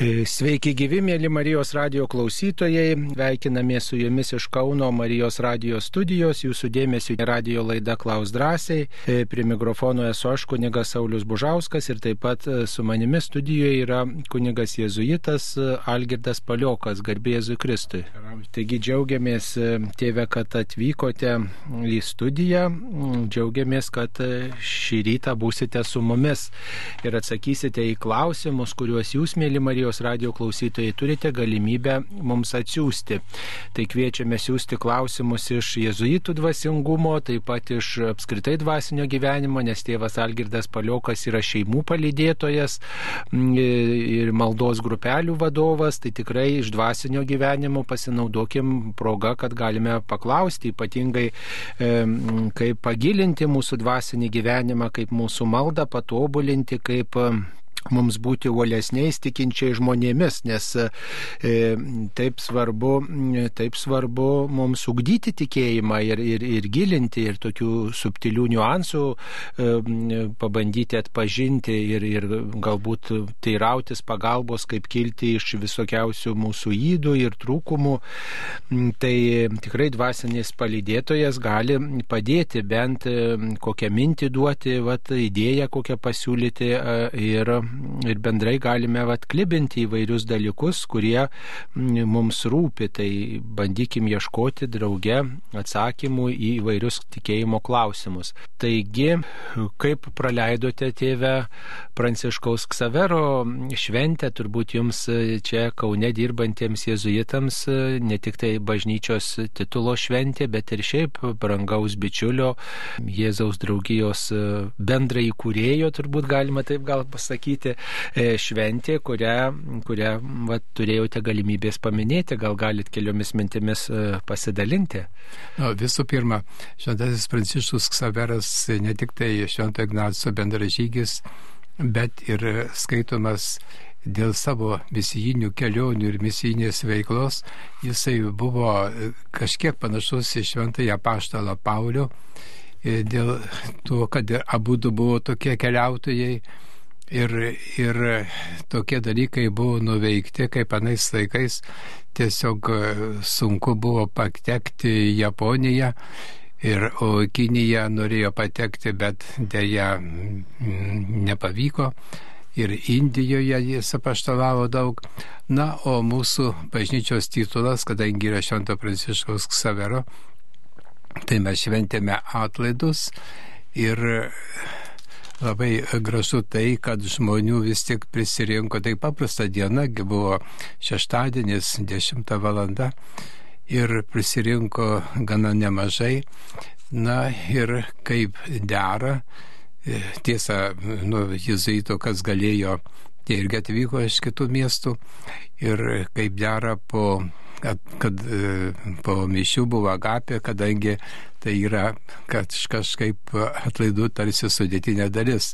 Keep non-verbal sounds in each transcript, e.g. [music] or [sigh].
E, sveiki gyvi, mėly Marijos radio klausytojai. Veikiname su jumis iš Kauno Marijos radio studijos. Jūsų dėmesio radio laida Klaus drąsiai. E, prie mikrofono esu aš, kunigas Saulis Bužauskas ir taip pat e, su manimi studijoje yra kunigas Jėzuitas Algirdas Paliokas, garbė Jėzui Kristui. Taigi džiaugiamės, tėve, kad atvykote į studiją. Džiaugiamės, kad šį rytą būsite su mumis ir atsakysite į klausimus, kuriuos jūs, mėly Marijos Marijos radio klausytojai turite galimybę mums atsiųsti. Tai kviečiame siūsti klausimus iš jezuitų dvasingumo, taip pat iš apskritai dvasinio gyvenimo, nes tėvas Algirdas Paliokas yra šeimų palydėtojas ir maldos grupelių vadovas, tai tikrai iš dvasinio gyvenimo pasinaudokim progą, kad galime paklausti ypatingai, kaip pagilinti mūsų dvasinį gyvenimą, kaip mūsų maldą patobulinti, kaip mums būti uolesniais tikinčiai žmonėmis, nes e, taip, svarbu, taip svarbu mums ugdyti tikėjimą ir, ir, ir gilinti ir tokių subtilių niuansų e, pabandyti atpažinti ir, ir galbūt teirautis pagalbos, kaip kilti iš visokiausių mūsų įdų ir trūkumų. Tai tikrai dvasinis palydėtojas gali padėti bent e, kokią mintį duoti, vat, idėją kokią pasiūlyti e, ir ir bendrai galime atklibinti įvairius dalykus, kurie mums rūpi. Tai bandykim ieškoti drauge atsakymų į įvairius tikėjimo klausimus. Taigi, kaip praleidote tėvę Pranciškaus Ksavero šventę, turbūt jums čia Kaune dirbantiems jėzuitams ne tik tai bažnyčios titulo šventė, bet ir šiaip brangaus bičiulio Jėzaus draugijos bendrai įkūrėjo, turbūt galima taip gal pasakyti, šventė, e, šventė kurią, kurią va, turėjote galimybės paminėti, gal galit keliomis mintimis e, pasidalinti. No, visų pirma, šventasis Pranciškus Ksaveras ne tik tai Švento Ignaco bendražygis, bet ir skaitomas dėl savo misijinių kelionių ir misijinės veiklos, jisai buvo kažkiek panašus į šventąją paštalą Paulių, dėl to, kad abu du buvo tokie keliautojai ir, ir tokie dalykai buvo nuveikti, kaip anais laikais tiesiog e, sunku buvo patekti į Japoniją. Ir, o Kinija norėjo patekti, bet dėja nepavyko. Ir Indijoje jis apaštalavo daug. Na, o mūsų bažnyčios titulas, kadangi yra Švento Pranciškaus Ksavero, tai mes šventėme atlaidus ir labai gražu tai, kad žmonių vis tik prisirinko. Tai paprasta diena, buvo šeštadienis, 10 valanda ir prisirinko gana nemažai. Na ir kaip dera, e, tiesa, nu, jezuito, kas galėjo, tie irgi atvyko iš kitų miestų ir kaip dera po kad, e, po mišių buvo agapė, kadangi tai yra kažkaip atlaidų tarsi sudėtinė dalis.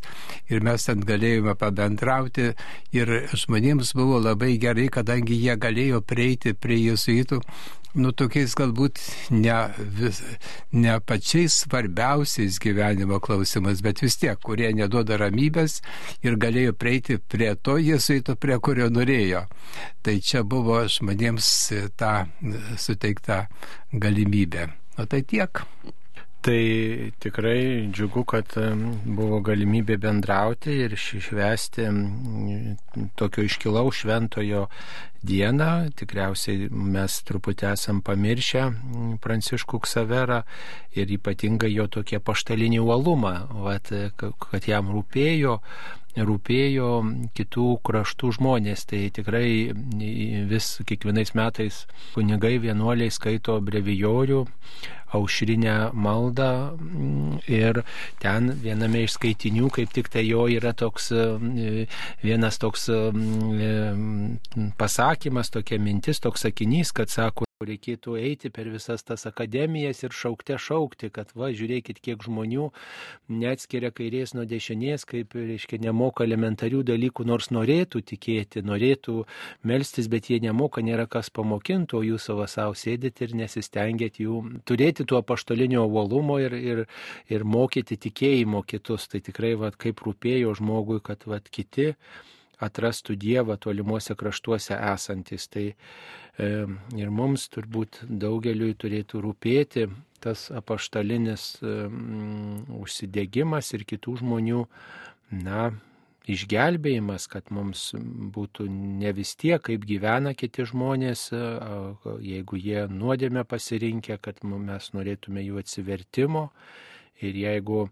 Ir mes ten galėjome pabendrauti ir žmonėms buvo labai gerai, kadangi jie galėjo prieiti prie jesuitų nu, tokiais galbūt ne, vis, ne pačiais svarbiausiais gyvenimo klausimais, bet vis tiek, kurie neduoda ramybės ir galėjo prieiti prie to jėzuito, prie kurio norėjo. Tai čia buvo žmonėms ta suteikta galimybė. O tai tiek. Tai tikrai džiugu, kad buvo galimybė bendrauti ir švesti tokio iškilaus šventojo dieną. Tikriausiai mes truputį esam pamiršę Pranciškų Ksaverą ir ypatingai jo tokie paštalinį uolumą, vat, kad jam rūpėjo rūpėjo kitų kraštų žmonės. Tai tikrai vis kiekvienais metais kunigai vienuoliai skaito brevijorių, aušrinę maldą ir ten viename iš skaitinių, kaip tik tai jo yra toks vienas toks pasakymas, tokia mintis, toks sakinys, kad sako, Reikėtų eiti per visas tas akademijas ir šaukte šaukti, kad va, žiūrėkit, kiek žmonių neatskiria kairės nuo dešinės, kaip, reiškia, nemoka elementarių dalykų, nors norėtų tikėti, norėtų melstis, bet jie nemoka, nėra kas pamokintų, o jūs savo savo sėdit ir nesistengėt jų turėti tuo paštolinio uolumo ir, ir, ir mokyti tikėjimo kitus. Tai tikrai, va, kaip rūpėjo žmogui, kad va, kiti atrastų Dievą tolimuose kraštuose esantis. Tai e, ir mums turbūt daugeliui turėtų rūpėti tas apaštalinis e, užsidėgymas ir kitų žmonių, na, išgelbėjimas, kad mums būtų ne vis tiek, kaip gyvena kiti žmonės, jeigu jie nuodėmę pasirinkę, kad mes norėtume jų atsivertimo ir jeigu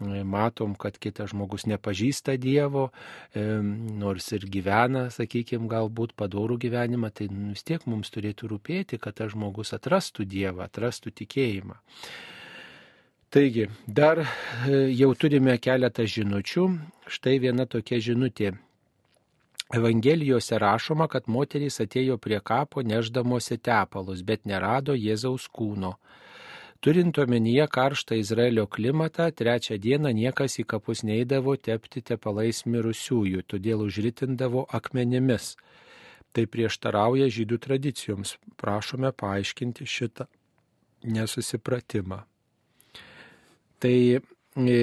matom, kad kitas žmogus nepažįsta Dievo, nors ir gyvena, sakykime, galbūt padorų gyvenimą, tai vis tiek mums turėtų rūpėti, kad tas žmogus atrastų Dievą, atrastų tikėjimą. Taigi, dar e, jau turime keletą žinučių. Štai viena tokia žinutė. Evangelijose rašoma, kad moterys atėjo prie kapo neždamosi tepalus, bet nerado Jėzaus kūno. Turint omenyje karštą Izraelio klimatą, trečią dieną niekas į kapus neįdavo tepti tepalais mirusiųjų, todėl užritindavo akmenimis. Tai prieštarauja žydų tradicijoms. Prašome paaiškinti šitą nesusipratimą. Tai e,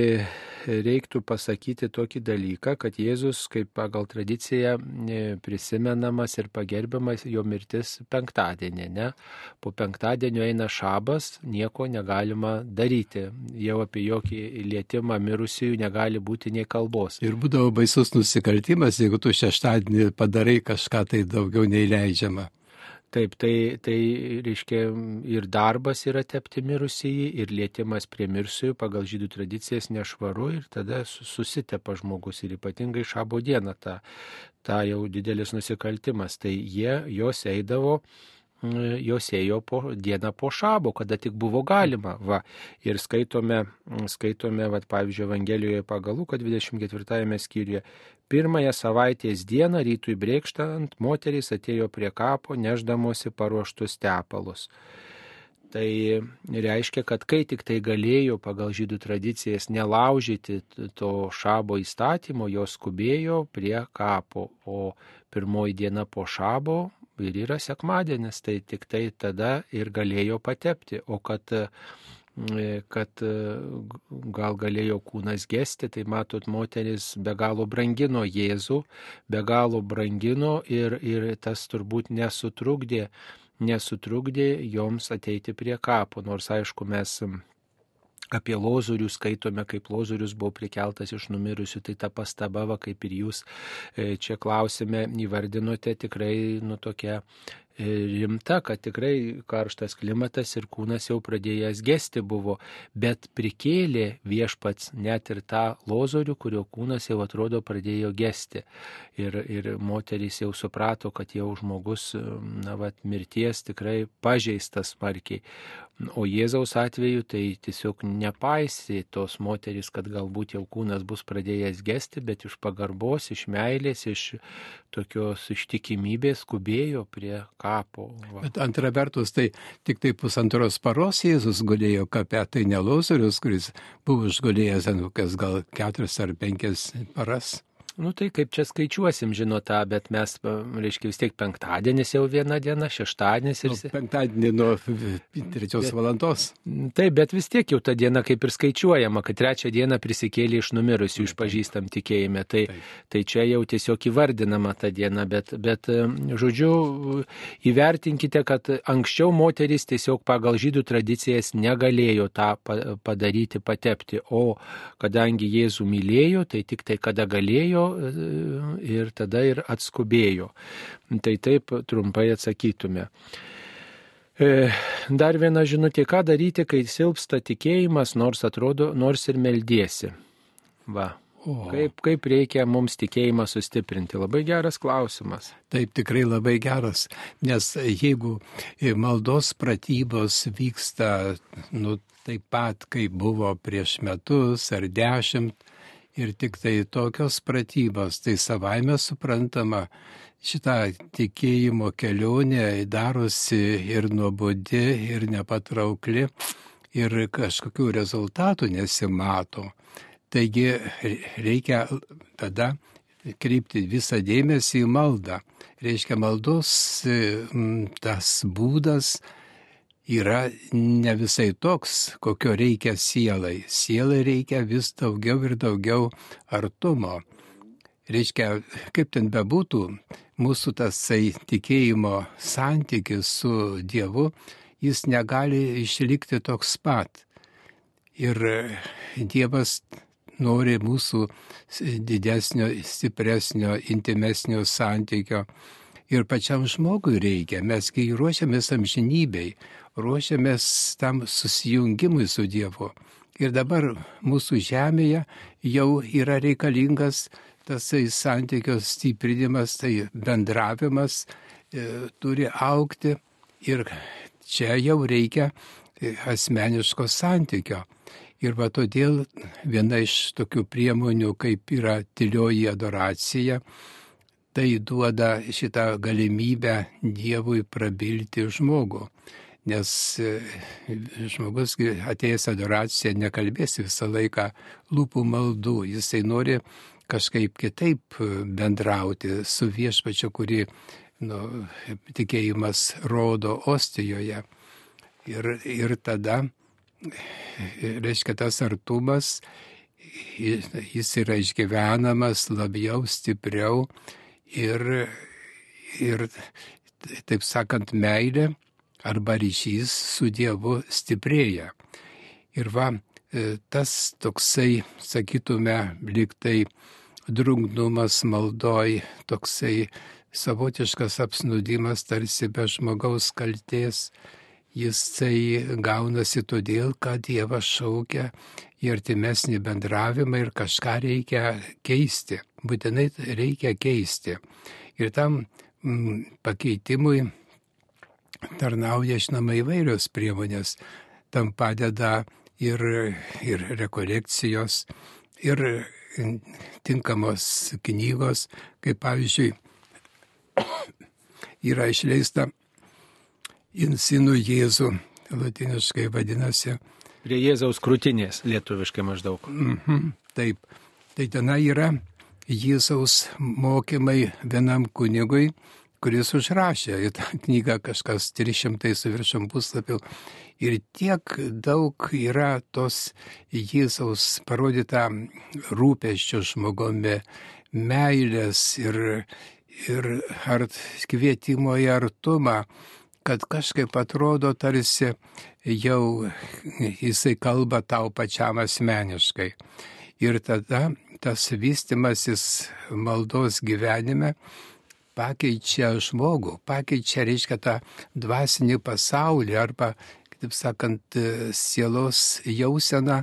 reiktų pasakyti tokį dalyką, kad Jėzus, kaip pagal tradiciją, e, prisimenamas ir pagerbiamas jo mirtis penktadienį. Ne? Po penktadienio eina šabas, nieko negalima daryti. Jau apie jokį lietimą mirusiųjų negali būti nei kalbos. Ir būdavo baisus nusikaltimas, jeigu tu šeštadienį padarai kažką tai daugiau nei leidžiama. Taip, tai, tai reiškia ir darbas yra tepti mirusįjį, ir lietimas prie mirusiųjų pagal žydų tradicijas nešvaru ir tada susitepa žmogus ir ypatingai šabo dieną ta, ta jau didelis nusikaltimas. Tai jie, jos eidavo jos ėjo po, dieną po šabo, kada tik buvo galima. Va. Ir skaitome, skaitome va, pavyzdžiui, Evangelijoje pagal Luką 24 skyriuje, Pirmąją savaitės dieną rytui brėkštant moterys atėjo prie kapo neždamosi paruoštus tepalus. Tai reiškia, kad kai tik tai galėjo pagal žydų tradicijas nelaužyti to šabo įstatymo, jos skubėjo prie kapo, o pirmoji diena po šabo ir yra sekmadienis, tai tik tai tada ir galėjo patepti. O kad kad e, gal galėjo kūnas gesti, tai matot, moteris be galo brangino Jėzų, be galo brangino ir, ir tas turbūt nesutrukdė, nesutrukdė joms ateiti prie kapo, nors aišku mes apie lozorių skaitome, kaip lozorius buvo prikeltas iš numirusių, tai ta pastaba, va, kaip ir jūs e, čia klausime, įvardinote tikrai, nu, tokia E, rimta, kad tikrai karštas klimatas ir kūnas jau pradėjęs gesti buvo, bet prikėlė viešpats net ir tą lozorių, kurio kūnas jau atrodo pradėjo gesti. Ir, ir moterys jau suprato, kad jau žmogus, na, vat, mirties tikrai pažeistas smarkiai. O Jėzaus atveju tai tiesiog nepaisė tos moteris, kad galbūt jau kūnas bus pradėjęs gesti, bet iš pagarbos, iš meilės, iš tokios ištikimybės skubėjo prie kapo. Va. Bet antra vertus, tai tik tai pusantros paros Jėzus gulėjo kape, tai ne Lozorius, kuris buvo išgulėjęs ant kokias gal keturias ar penkias paras. Nu tai kaip čia skaičiuosim, žinot, tą, bet mes, reiškia, vis tiek penktadienis jau viena diena, šeštadienis ir... Nu, penktadienį nuo trečios bet, valandos. Taip, bet vis tiek jau ta diena kaip ir skaičiuojama, kad trečią dieną prisikėlė iš numirusių, išpažįstam tikėjime. Tai, tai čia jau tiesiog įvardinama ta diena, bet, bet, žodžiu, įvertinkite, kad anksčiau moteris tiesiog pagal žydų tradicijas negalėjo tą padaryti, patepti, o kadangi Jėzų mylėjo, tai tik tai kada galėjo, girdėjo ir tada ir atskubėjo. Tai taip trumpai atsakytume. E, dar viena žinutė, ką daryti, kai silpsta tikėjimas, nors atrodo, nors ir meldiesi. Va. O. Kaip, kaip reikia mums tikėjimą sustiprinti? Labai geras klausimas. Taip, tikrai labai geras, nes jeigu maldos pratybos vyksta nu, taip pat, kaip buvo prieš metus ar dešimt, ir tik tai tokios pratybos, tai savaime suprantama, šitą tikėjimo kelionę darosi ir nuobodi, ir nepatraukli, ir kažkokių rezultatų nesimato. Taigi reikia tada kreipti visą dėmesį į maldą. Reiškia maldos tas būdas, yra ne visai toks, kokio reikia sielai. Sielai reikia vis daugiau ir daugiau artumo. reiškia, kaip ten bebūtų, mūsų tasai tikėjimo santykis su Dievu, jis negali išlikti toks pat. Ir Dievas nori mūsų didesnio, stipresnio, intimesnio santykio. Ir pačiam žmogui reikia, mes kai ruošiamės amžinybei, ruošiamės tam susijungimui su Dievu. Ir dabar mūsų žemėje jau yra reikalingas tasai santykio stiprinimas, tai bendravimas e, turi aukti ir čia jau reikia e, asmeniško santykio. Ir va todėl viena iš tokių priemonių, kaip yra tylioji adoracija, tai duoda šitą galimybę Dievui prabilti žmogų. Nes e, žmogus atėjęs adoraciją nekalbės visą laiką lūpų maldų, jisai nori kažkaip kitaip bendrauti su viešpačiu, kurį nu, tikėjimas rodo Ostijoje. Ir, ir tada, reiškia, tas artumas, jis yra išgyvenamas labiau, stipriau ir, ir taip sakant, meilė arba ryšys su Dievu stiprėja. Ir va, e, tas toksai, sakytume, liktai drungnumas maldoj, toksai savotiškas apsnudimas tarsi be žmogaus kalties, jisai gaunasi todėl, kad Dievas šaukia į artimesnį bendravimą ir kažką reikia keisti, būtinai reikia keisti. Ir tam mm, pakeitimui tarnauja, žinoma, įvairios priemonės. Tam padeda ir, ir rekolekcijos, ir tinkamos knygos, kaip pavyzdžiui, [coughs] yra išleista Insinų Jėzų, latiniškai vadinasi. Prie Jėzaus krūtinės, lietuviškai maždaug. Mm -hmm, taip. Tai tenai yra Jėzaus mokymai vienam kunigui, kuris užrašė į tą knygą kažkas 300 su viršum puslapių. Ir tiek daug yra tos Jėzaus parodyta rūpeščio žmogumi, meilės ir, ir ar kvietimo į artumą, kad kažkaip atrodo tarsi jau jisai kalba tau pačiam asmeniškai. Ir tada tas vystimasis maldos gyvenime pakeičia žmogų, pakeičia, reiškia, tą dvasinį pasaulį arba, kitaip sakant, sielos jauseną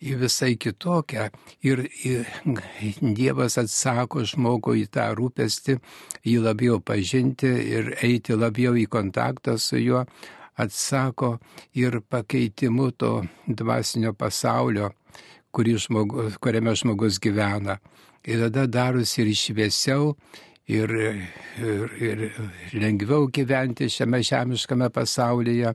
į visai kitokią. Ir, ir Dievas atsako žmogui į tą rūpestį, jį labiau pažinti ir eiti labiau į kontaktą su juo, atsako ir pakeitimu to dvasinio pasaulio, žmogus, kuriame žmogus gyvena. Ir tada darosi ir šviesiau, ir, ir, ir lengviau gyventi šiame žemiškame pasaulyje.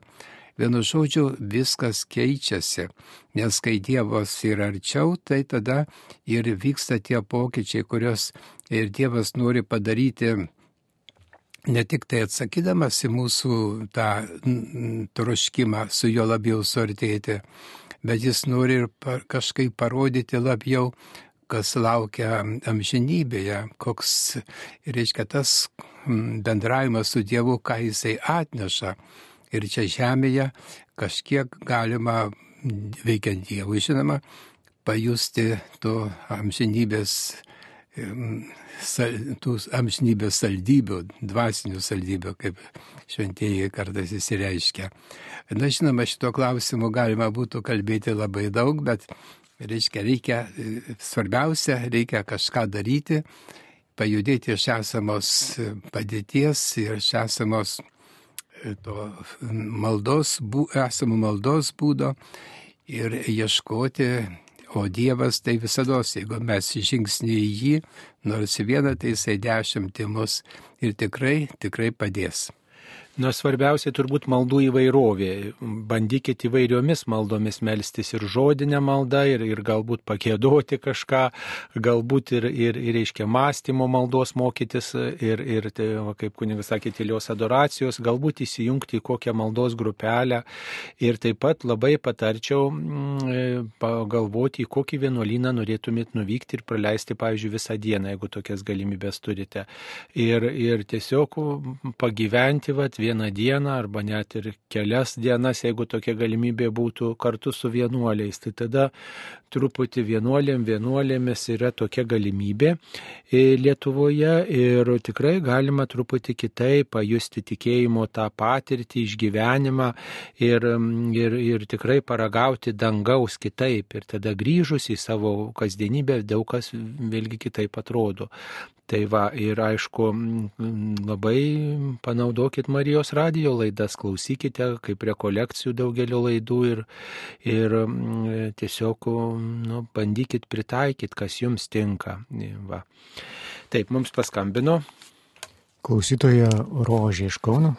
Vienu žodžiu, viskas keičiasi, nes kai Dievas yra arčiau, tai tada ir vyksta tie pokyčiai, kuriuos ir Dievas nori padaryti ne tik tai atsakydamas į mūsų tą troškimą su juo labiau suartėti, bet jis nori ir kažkaip parodyti labiau, kas laukia amžinybėje, koks, reiškia, tas bendravimas su Dievu, ką jisai atneša. Ir čia žemėje kažkiek galima, veikiant Dievui, žinoma, pajusti to amžinybės, tų amžinybės saldybių, dvasinių saldybių, kaip šventieji kartais įsireiškia. Na, žinoma, šito klausimu galima būtų kalbėti labai daug, bet Reiškia, reikia, svarbiausia, reikia kažką daryti, pajudėti iš esamos padėties ir iš esamos e, to maldos, bū, esamo maldos būdo ir ieškoti, o Dievas tai visada, jeigu mes žingsnį į jį, nors vieną, tai jisai dešimtį mus ir tikrai, tikrai padės. Nu, svarbiausia turbūt maldų įvairovė. Bandykit įvairiomis maldomis melstis ir žodinę maldą, ir, ir galbūt pakėdoti kažką, galbūt ir, ir, ir reiškia mąstymo maldos mokytis, ir, ir kaip kunigas sakė, tylios adoracijos, galbūt įsijungti į kokią maldos grupelę. Ir taip pat labai patarčiau mm, pagalvoti, į kokį vienuolyną norėtumėt nuvykti ir praleisti, pavyzdžiui, visą dieną, jeigu tokias galimybės turite. Ir, ir tiesiog pagyventi, vat, vieną dieną arba net ir kelias dienas, jeigu tokia galimybė būtų kartu su vienuoliais. Tai tada truputį vienuolėm, vienuolėmis yra tokia galimybė e, Lietuvoje ir tikrai galima truputį kitaip pajusti tikėjimo tą patirtį, išgyvenimą ir, ir, ir tikrai paragauti dangaus kitaip. Ir tada grįžus į savo kasdienybę daug kas vėlgi kitaip atrodo. Tai va, ir aišku, labai panaudokit Marijos radio laidas, klausykite kaip rekolekcijų daugelio laidų ir, ir tiesiog nu, bandykit pritaikyti, kas jums tinka. Va. Taip, mums paskambino. Klausytoja Rožė iš Kauno.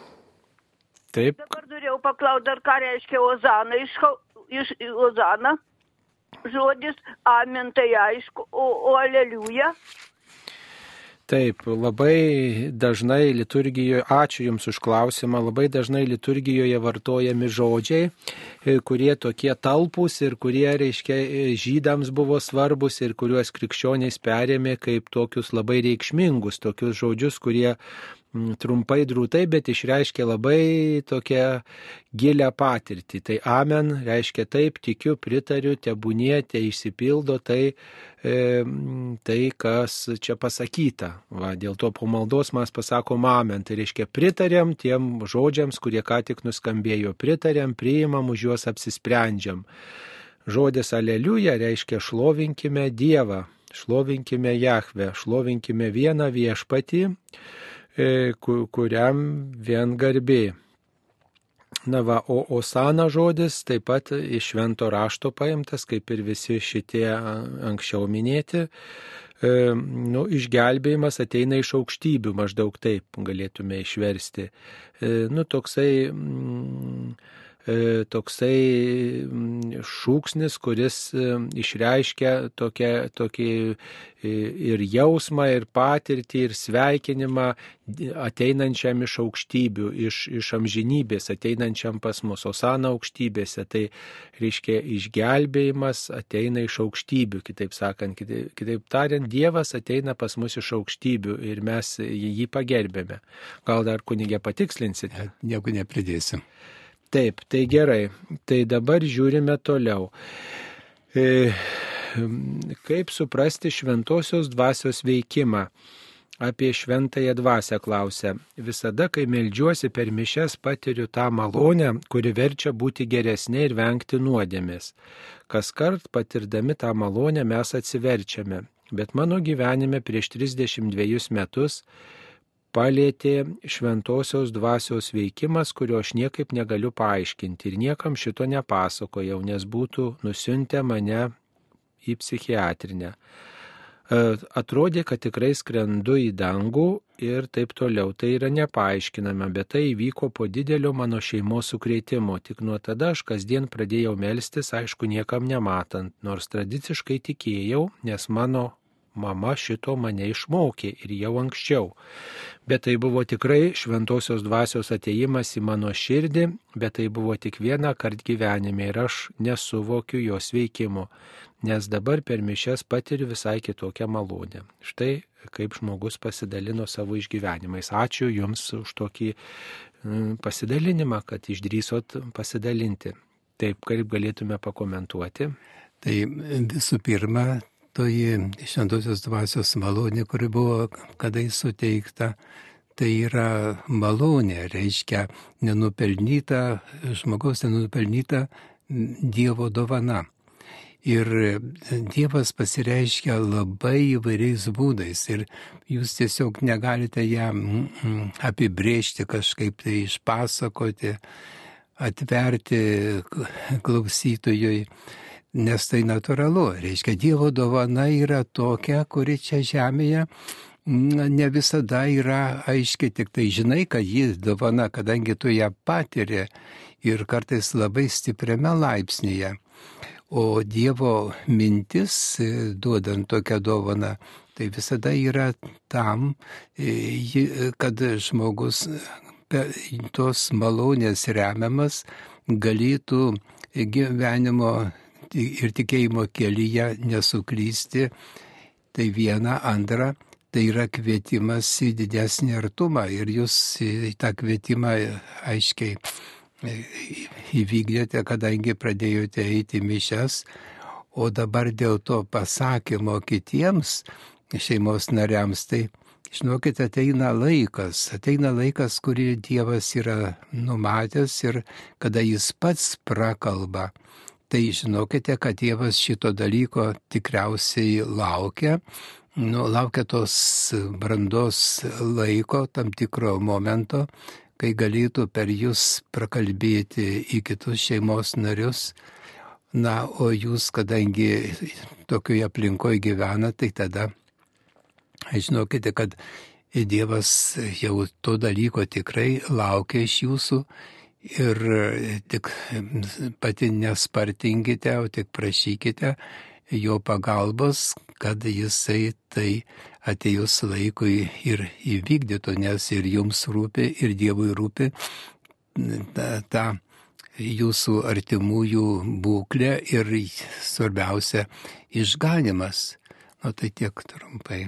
Taip. Dabar norėjau paklausti, ar ką reiškia Ozana iš, iš Ozana. Žodis amen tai aišku, o, o aleliuja. Taip, labai dažnai liturgijoje, ačiū Jums už klausimą, labai dažnai liturgijoje vartojami žodžiai, e, kurie tokie talpus ir kurie, reiškia, e, žydams buvo svarbus ir kuriuos krikščionys perėmė kaip tokius labai reikšmingus, tokius žodžius, kurie trumpai drūtai, bet išreiškia labai tokią gilę patirtį. Tai amen reiškia taip, tikiu, pritariu, tebūnie, te išsipildo tai, e, tai, kas čia pasakyta. Va, dėl to po maldos mes pasakom amen. Tai reiškia pritarėm tiem žodžiams, kurie ką tik nuskambėjo, pritarėm, priimam, už juos apsisprendžiam. Žodis aleliuja reiškia šlovinkime Dievą, šlovinkime Jahvę, šlovinkime vieną viešpatį kuriam vien garbė. Na va, o osana žodis taip pat iš švento rašto paimtas, kaip ir visi šitie anksčiau minėti. E, nu, išgelbėjimas ateina iš aukštybių, maždaug taip galėtume išversti. E, nu, toksai. Mm, E, toksai mm, šūksnis, kuris e, išreiškia tokia, tokį e, ir jausmą, ir patirtį, ir sveikinimą ateinančiam iš aukštybių, iš, iš amžinybės, ateinančiam pas mus, Osana aukštybėse. Tai reiškia išgelbėjimas ateina iš aukštybių, kitaip sakant, kitaip, kitaip tariant, Dievas ateina pas mus iš aukštybių ir mes jį pagerbėme. Gal dar kunigė patikslinsite? Nieko nepridėsim. Taip, tai gerai. Tai dabar žiūrime toliau. E, kaip suprasti šventosios dvasios veikimą? Apie šventąją dvasę klausia. Visada, kai melžiuosi per mišes, patiriu tą malonę, kuri verčia būti geresnė ir vengti nuodėmės. Kas kart patirdami tą malonę mes atsiverčiame. Bet mano gyvenime prieš 32 metus palėtė šventosios dvasios veikimas, kurio aš niekaip negaliu paaiškinti ir niekam šito nepasakojau, nes būtų nusiuntę mane į psichiatrinę. E, atrodė, kad tikrai skrendu į dangų ir taip toliau. Tai yra nepaaiškinama, bet tai įvyko po didelio mano šeimos sukrėtimo. Tik nuo tada aš kasdien pradėjau melstis, aišku, niekam nematant, nors tradiciškai tikėjau, nes mano mama šito mane išmokė ir jau anksčiau. Bet tai buvo tikrai šventosios dvasios ateimas į mano širdį, bet tai buvo tik vieną kartą gyvenime ir aš nesuvokiu jos veikimo, nes dabar per mišes patiriu visai kitokią malonę. Štai kaip žmogus pasidalino savo išgyvenimais. Ačiū Jums už tokį mm, pasidalinimą, kad išdrysot pasidalinti. Taip, kaip galėtume pakomentuoti. Tai visų pirma, toji šventosios dvasios malonė, kuri buvo kadai suteikta, tai yra malonė, reiškia nenupelnyta, žmogaus nenupelnyta Dievo dovana. Ir Dievas pasireiškia labai įvairiais būdais ir jūs tiesiog negalite ją apibrėžti kažkaip tai išpasakoti, atverti klausytojui nes tai natūralu. Reiškia, Dievo dovana yra tokia, kuri čia žemėje ne visada yra aiškiai, tik tai žinai, kad ji dovana, kadangi tu ją patiri ir kartais labai stipriame laipsnėje. O Dievo mintis, e, duodant tokią dovaną, tai visada yra tam, e, kad žmogus tos malonės remiamas galėtų gyvenimo ir tikėjimo kelyje nesuklysti. Tai viena, antra, tai yra kvietimas į didesnį artumą ir jūs tą kvietimą aiškiai įvykdėte, kadangi pradėjote eiti mišes, o dabar dėl to pasakymo kitiems šeimos nariams, tai žinokit, ateina laikas, ateina laikas, kurį Dievas yra numatęs ir kada jis pats prakalba. Tai žinokite, kad Dievas šito dalyko tikriausiai laukia, nu, laukia tos brandos laiko, tam tikro momento, kai galėtų per jūs prakalbėti į kitus šeimos narius. Na, o jūs, kadangi tokioje aplinkoje gyvena, tai tada žinokite, kad Dievas jau to dalyko tikrai laukia iš jūsų ir tik pati nespartinkite, o tik prašykite jo pagalbos, kad jisai tai atėjus laikui ir įvykdytų, nes ir jums rūpi, ir Dievui rūpi ta, ta jūsų artimųjų būklė ir svarbiausia išganimas. Nu tai tiek trumpai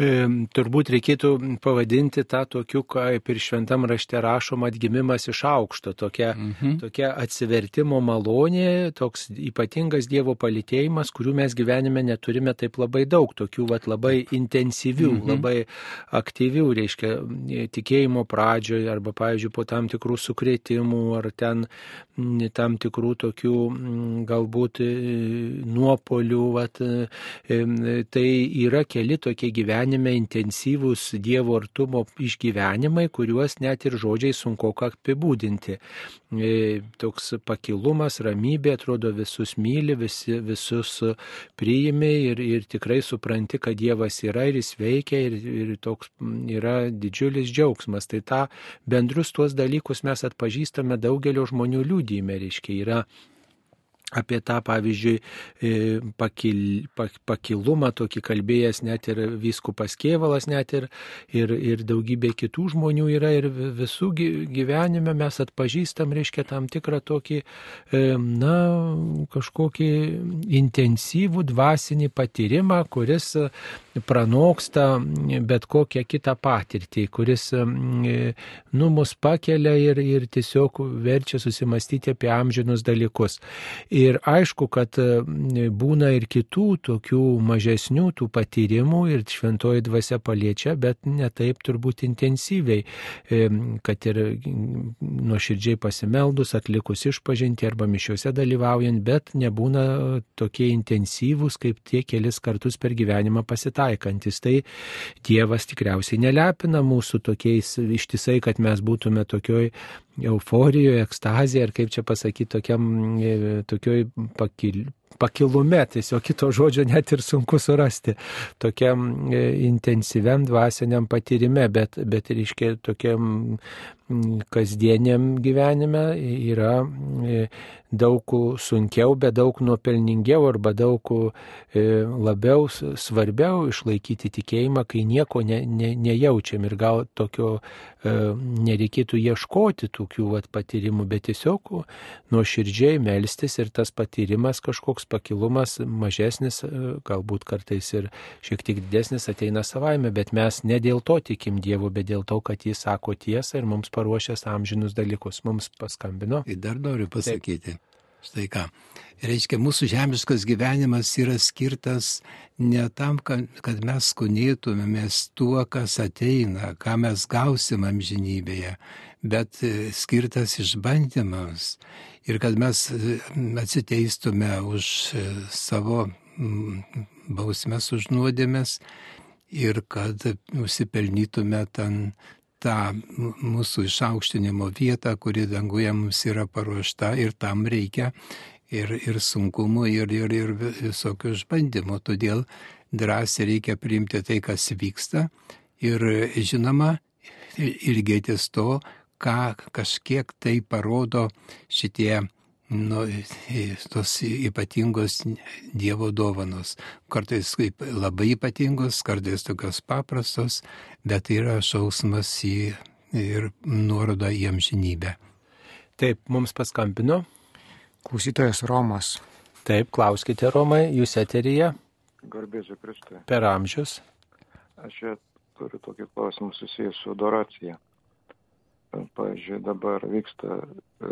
turbūt reikėtų pavadinti tą tokiu, kaip ir šventam rašte rašoma, atgimimas iš aukšto, tokia, mhm. tokia atsivertimo malonė, toks ypatingas Dievo palitėjimas, kurių mes gyvenime neturime taip labai daug, tokių vat, labai intensyvių, mhm. labai aktyvių, reiškia, tikėjimo pradžioje arba, pavyzdžiui, po tam tikrų sukrėtimų ar ten tam tikrų tokių galbūt e, nuopolių, vat, e, tai yra keli tokie gyvenimai gyvenime intensyvūs Dievo artumo išgyvenimai, kuriuos net ir žodžiai sunku apibūdinti. E, toks pakilumas, ramybė, atrodo visus myli, visi, visus priimi ir, ir tikrai supranti, kad Dievas yra ir jis veikia ir, ir toks yra didžiulis džiaugsmas. Tai tą bendrus tuos dalykus mes atpažįstame daugelio žmonių liūdime, reiškia, yra apie tą, pavyzdžiui, e, pakil, pakilumą tokį kalbėjęs net ir vyskupas Kievalas, net ir, ir, ir daugybė kitų žmonių yra ir visų gyvenime mes atpažįstam, reiškia, tam tikrą tokį, e, na, kažkokį intensyvų dvasinį patyrimą, kuris pranoksta bet kokią kitą patirtį, kuris, e, nu, mus pakelia ir, ir tiesiog verčia susimastyti apie amžinus dalykus. Ir aišku, kad e, būna ir kitų tokių mažesnių tų patyrimų ir šventoji dvasia paliečia, bet ne taip turbūt intensyviai, e, kad ir nuoširdžiai pasimeldus, atlikus išpažinti arba mišiuose dalyvaujant, bet nebūna tokie intensyvūs, kaip tie kelis kartus per gyvenimą pasitaikantis. Tai Dievas tikriausiai nelepina mūsų tokiais ištisai, kad mes būtume tokioj euforijoje, ekstazėje, ar kaip čia pasakyti, tokiam, e, tokioj pakil, pakilume, tiesiog kito žodžio net ir sunku surasti, tokiam e, intensyviam dvasiniam patyrime, bet, bet reiškia, tokiam kasdieniam gyvenime yra e, daug sunkiau, bet daug nuopelningiau arba daug e, labiau svarbiau išlaikyti tikėjimą, kai nieko ne, ne, nejaučiam ir gal tokio nereikėtų ieškoti tokių vat, patyrimų, bet tiesiog nuoširdžiai melstis ir tas patyrimas kažkoks pakilumas mažesnis, galbūt kartais ir šiek tiek didesnis ateina savaime, bet mes ne dėl to tikim Dievu, bet dėl to, kad Jis sako tiesą ir mums paruošęs amžinus dalykus. Mums paskambino. Tai dar noriu pasakyti. Taip. Štai ką. Reiškia, mūsų žemiškas gyvenimas yra skirtas ne tam, kad, mes skunėtumėmės tuo, kas ateina, ką mes gausim amžinybėje, bet e, skirtas išbandymams. Ir kad mes e, atsiteistume už e, savo bausmes, už nuodėmės ir kad nusipelnytume ten tą mūsų išaukštinimo vietą, kuri danguje mums yra paruošta ir tam reikia ir, ir sunkumų, ir, ir, ir visokių išbandymų. Todėl drąsiai reikia priimti tai, kas vyksta ir žinoma, ilgėtis to, ką kažkiek tai parodo šitie nu, tos ypatingos Dievo dovanos. Kartais labai ypatingos, kartais tokios paprastos, bet tai yra šausmas į ir nuoroda į amžinybę. Taip, mums paskambino. Klausytojas Romas. Taip, klauskite Romai, jūs eteryje. Garbėsiu Kristui. Per amžius. Aš čia turiu tokį klausimą susijęs su adoracija. Pavyzdžiui, dabar vyksta e,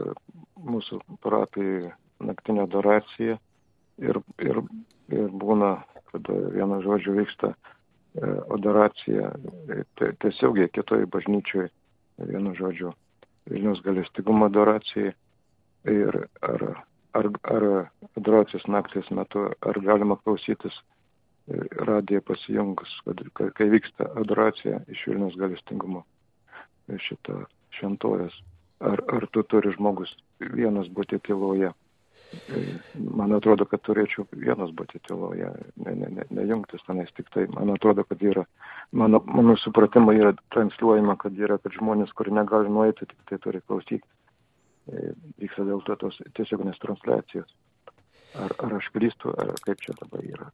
mūsų parapijai naktinė adoracija ir, ir, ir būna, kada vienu žodžiu vyksta e, adoracija tiesiogiai kitoj bažnyčioj, vienu žodžiu, Vilnius galestingumo adoracijai. Ir ar, ar, ar adoracijos nakties metu, ar galima klausytis e, radiją pasijungus, kad, kai vyksta adoracija iš Vilnius galestingumo šitą šventovės. Ar, ar tu turi žmogus vienas būti tyloje? Man atrodo, kad turėčiau vienas būti tyloje, ne, ne, ne, nejungtis tenais tik tai. Man atrodo, kad yra, mano, mano supratimo yra transliuojama, kad yra, kad žmonės, kurie negali nueiti, tik tai turi klausyti. E, vyksta dėl to tos tiesioginės transliacijos. Ar, ar aš klystu, ar kaip čia dabar yra.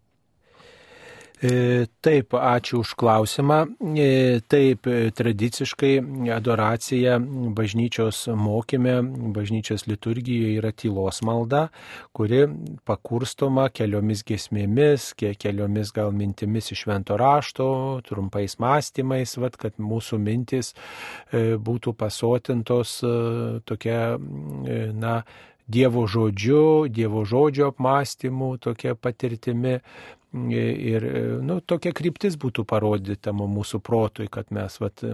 E, taip, ačiū už klausimą. E, taip, tradiciškai adoracija bažnyčios mokime, bažnyčios liturgijoje yra tylos malda, kuri pakurstoma keliomis gesmėmis, keliomis gal mintimis iš švento rašto, trumpais mąstymais, vat, kad mūsų mintis e, būtų pasotintos tokia, na, Dievo žodžiu, Dievo žodžio apmąstymu, tokia patirtimi ir nu, tokia kryptis būtų parodyta mūsų protui, kad mes vat,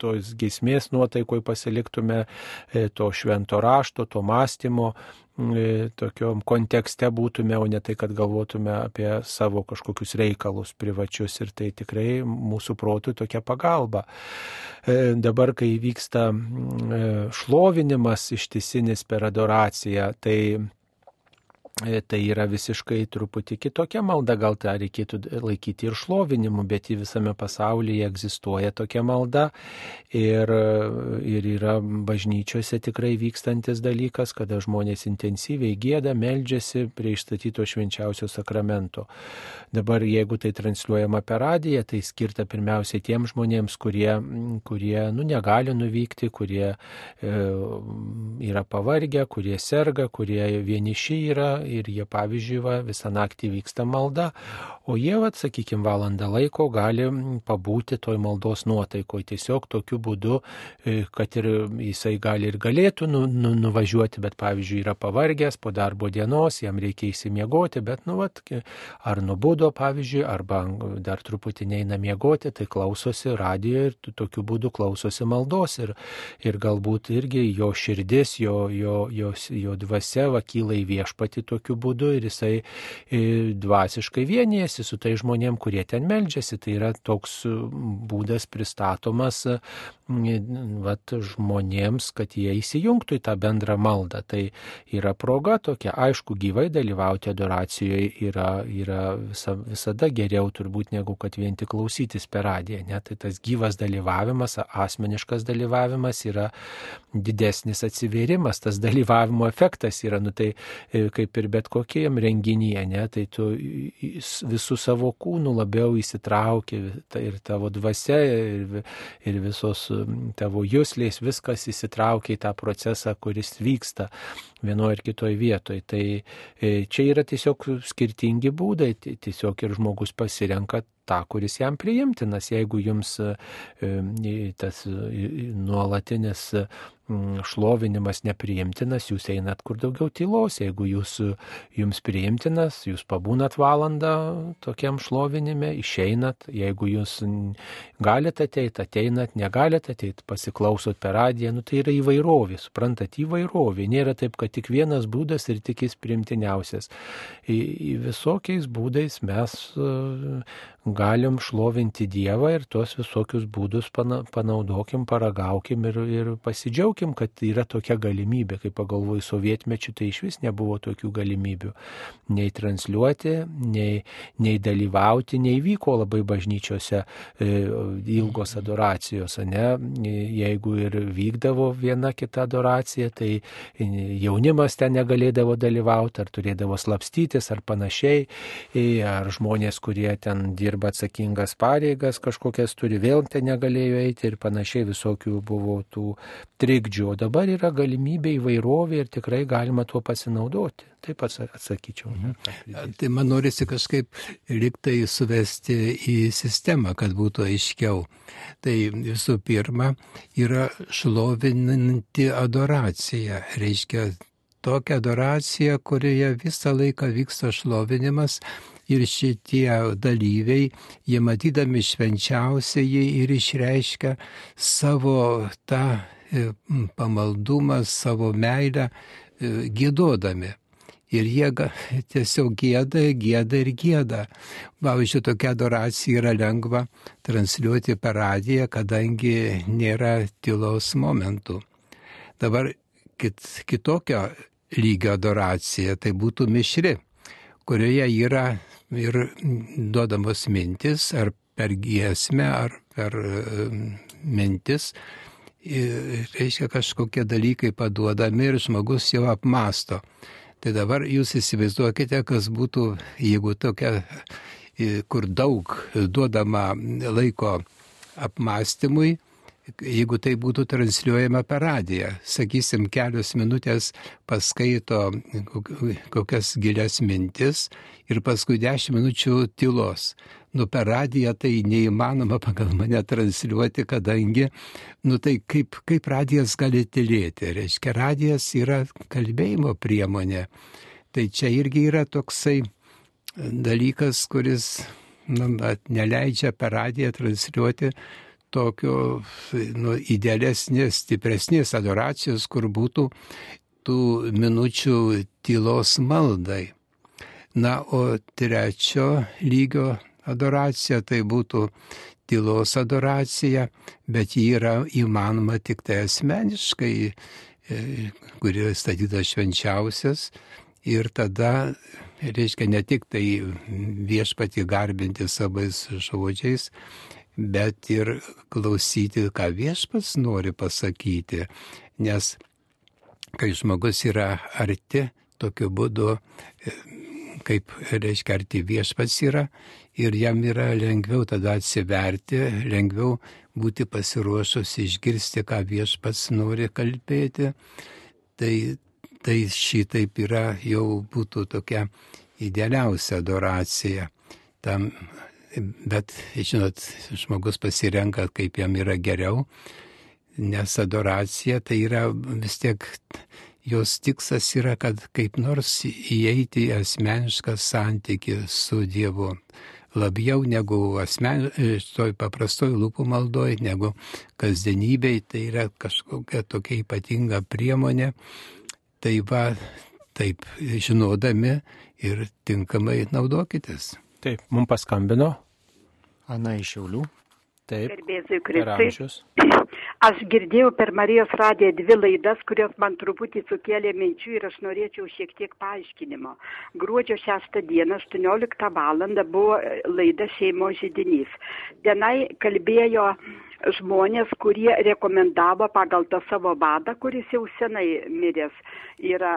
tos gesmės nuotaikoj pasiliktume e, to švento rašto, to mąstymo, e, tokiom kontekste būtume, o ne tai, kad galvotume apie savo kažkokius reikalus privačius ir tai tikrai mūsų protui tokia pagalba. E, dabar, kai vyksta šlovinimas ištisinis per adoraciją, tai E, tai yra visiškai truputį kitokia malda, gal tą reikėtų laikyti ir šlovinimu, bet į visame pasaulyje egzistuoja tokia malda ir, ir yra bažnyčiose tikrai vykstantis dalykas, kada žmonės intensyviai gėda, meldžiasi prie išstatyto švenčiausio sakramento. Dabar jeigu tai transliuojama per radiją, tai skirta pirmiausiai tiems žmonėms, kurie, kurie nu, negali nuvykti, kurie e, yra pavargę, kurie serga, kurie vieniši yra ir jie, pavyzdžiui, va, visą naktį vyksta malda, o jie, va, sakykime, valandą laiko gali pabūti toj maldos nuotaikoje. Tiesiog tokiu būdu, e, kad ir jisai gali ir galėtų nu, nu, nuvažiuoti, bet, pavyzdžiui, yra pavargęs po darbo dienos, jam reikia įsimiegoti, bet, nu, va, ar nubudo, pavyzdžiui, arba dar truputį neina miegoti, tai klausosi radio ir tokiu būdu klausosi maldos ir, ir galbūt irgi jo širdis, jo, jo, jo, jo dvasia vakyla į viešpati tokiu būdu ir jisai e, dvasiškai vienijasi su tai žmonėm, kurie ten meldžiasi. Tai yra toks būdas pristatomas vat, žmonėms, kad jie įsijungtų į tą bendrą maldą. Tai yra proga tokia, aišku, gyvai dalyvauti adoracijoje yra, yra visa, visada geriau turbūt negu kad vien tik klausytis per radiją. Ne? Tai tas gyvas dalyvavimas, asmeniškas dalyvavimas yra didesnis atsivėrimas, tas dalyvavimo efektas yra, nu tai e, kaip ir bet kokiem renginyje, ne? tai tu visų savo kūnų labiau įsitrauki tai ir tavo dvasia ir, ir visos tavo jūslės, viskas įsitraukia į tą procesą, kuris vyksta vienoje ar kitoje vietoje. Tai e, čia yra tiesiog skirtingi būdai, tiesiog ir žmogus pasirenka tą, kuris jam priimtinas. Jeigu jums e, tas nuolatinis šlovinimas nepriimtinas, jūs einat kur daugiau tylos. Jeigu jūs, jums priimtinas, jūs pabūnat valandą tokiam šlovinime, išeinat. Jeigu jūs galite ateiti, ateinat, negalite ateiti, pasiklausot per radiją, nu, tai yra įvairovė, suprantat, įvairovė. Nėra taip, kad tik vienas būdas ir tik jis primtiniausias. Į, į visokiais būdais mes galim šlovinti Dievą ir tuos visokius būdus panaudokim, paragaukim ir, ir pasidžiaugim pagalvokim, kad yra tokia galimybė, kai pagalvoju sovietmečių, tai iš vis nebuvo tokių galimybių. Nei transliuoti, nei, nei dalyvauti, nei vyko labai bažnyčiose e, ilgos adoracijos, ne? Jeigu ir vykdavo viena kita adoracija, tai jaunimas ten negalėdavo dalyvauti, ar turėdavo slapstytis, ar panašiai, e, ar žmonės, kurie ten dirba atsakingas pareigas kažkokias turi, vėl ten negalėjo eiti ir panašiai visokių buvo tų trikdžių. O dabar yra galimybė įvairovė ir tikrai galima tuo pasinaudoti. Taip atsakyčiau. Ne? Tai man norisi kažkaip liktai suvesti į sistemą, kad būtų aiškiau. Tai visų pirma yra šlovinanti adoracija. Reiškia tokia adoracija, kurioje visą laiką vyksta šlovinimas ir šitie dalyviai, jie matydami švenčiausiai ir išreiškia savo tą pamaldumą, savo meilę e, gėdodami. Ir jie [laughs] tiesiog gėda, gėda ir gėda. Pavyzdžiui, tokia adoracija yra lengva transliuoti per radiją, kadangi nėra tylos momentų. Dabar kit, kitokio lygio adoracija tai būtų mišri, kurioje yra ir duodamos mintis, ar per giesmę, ar per mintis, reiškia kažkokie dalykai paduodami ir žmogus jau apmasto. Tai dabar jūs įsivaizduokite, kas būtų, jeigu tokia, kur daug duodama laiko apmastymui, jeigu tai būtų transliuojama per radiją. Sakysim, kelios minutės paskaito kokias gilias mintis ir paskui dešimt minučių tylos. Nu, per radiją tai neįmanoma pagal mane transliuoti, kadangi, nu tai kaip, kaip radijas gali tylėti. Reiškia, radijas yra kalbėjimo priemonė. Tai čia irgi yra toksai dalykas, kuris nu, neleidžia per radiją transliuoti tokio nu, idealesnės, stipresnės adoracijos, kur būtų tų minučių tylos maldai. Na, o trečio lygio adoracija tai būtų tylos adoracija, bet ji yra įmanoma tik tai asmeniškai, e, kuri statytas švenčiausias. Ir tada, reiškia, ne tik tai viešpati garbinti savais žodžiais, bet ir klausyti, ką viešpats nori pasakyti. Nes kai žmogus yra arti, tokiu būdu, e, kaip reiškia, arti viešpats yra ir jam yra lengviau tada atsiverti, lengviau būti pasiruošus išgirsti, ką viešpats nori kalbėti. Tai, tai šitaip yra jau būtų tokia idealiausia adoracija. Tam bet, žinot, žmogus pasirenka, kaip jam yra geriau, nes adoracija tai yra vis tiek, jos tikslas yra, kad kaip nors įeiti į asmenišką santykį su Dievu. Labiau negu asmen, toj paprastoj lūpų maldoj, negu kasdienybei, tai yra kažkokia tokia ypatinga priemonė. Tai va, taip žinodami ir tinkamai naudokitės. Taip, mums paskambino. Ana iš Šiaulių. Taip. Gerbėsiu Kristai. [clears throat] Aš girdėjau per Marijos radiją dvi laidas, kurios man truputį sukėlė minčių ir aš norėčiau šiek tiek paaiškinimo. Gruodžio 6 dieną, 18 val. buvo laida šeimos žydinys. Tenai kalbėjo žmonės, kurie rekomendavo pagal tą savo vadą, kuris jau senai miręs, yra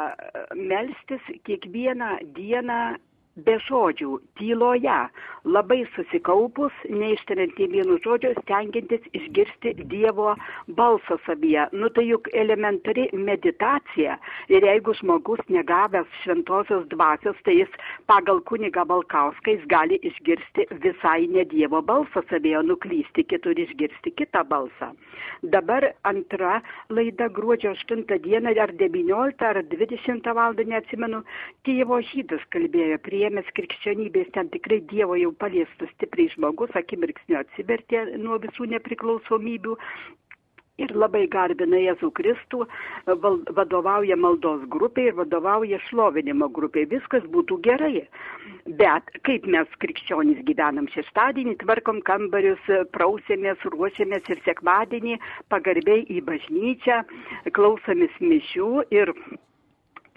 melstis kiekvieną dieną be žodžių, tyloje, labai susikaupus, neištariant į vienu žodžiu, stengiantis išgirsti Dievo balsą savyje. Nu tai juk elementari meditacija. Ir jeigu žmogus negavęs šventosios dvasios, tai jis pagal kuniga Balkauską jis gali išgirsti visai ne Dievo balsą savyje, nuklysti kitur išgirsti kitą balsą. Dabar antra laida gruodžio 8 dieną ar 19 ar 20 val. neatsimenu, Tėvo žydas kalbėjo prie priėmęs krikščionybės, ten tikrai Dievo jau paliestas stipriai žmogus, akimirksniu atsivertė nuo visų nepriklausomybių. ir labai garbina Jėzų Kristų, vadovauja maldos grupiai ir vadovauja šlovinimo grupiai. Viskas būtų gerai. Bet kaip mes krikščionys gyvenam šeštadienį, tvarkom kambarius, prausėmės, ruošiamės ir sekmadienį pagarbiai į bažnyčią, klausomės mišių ir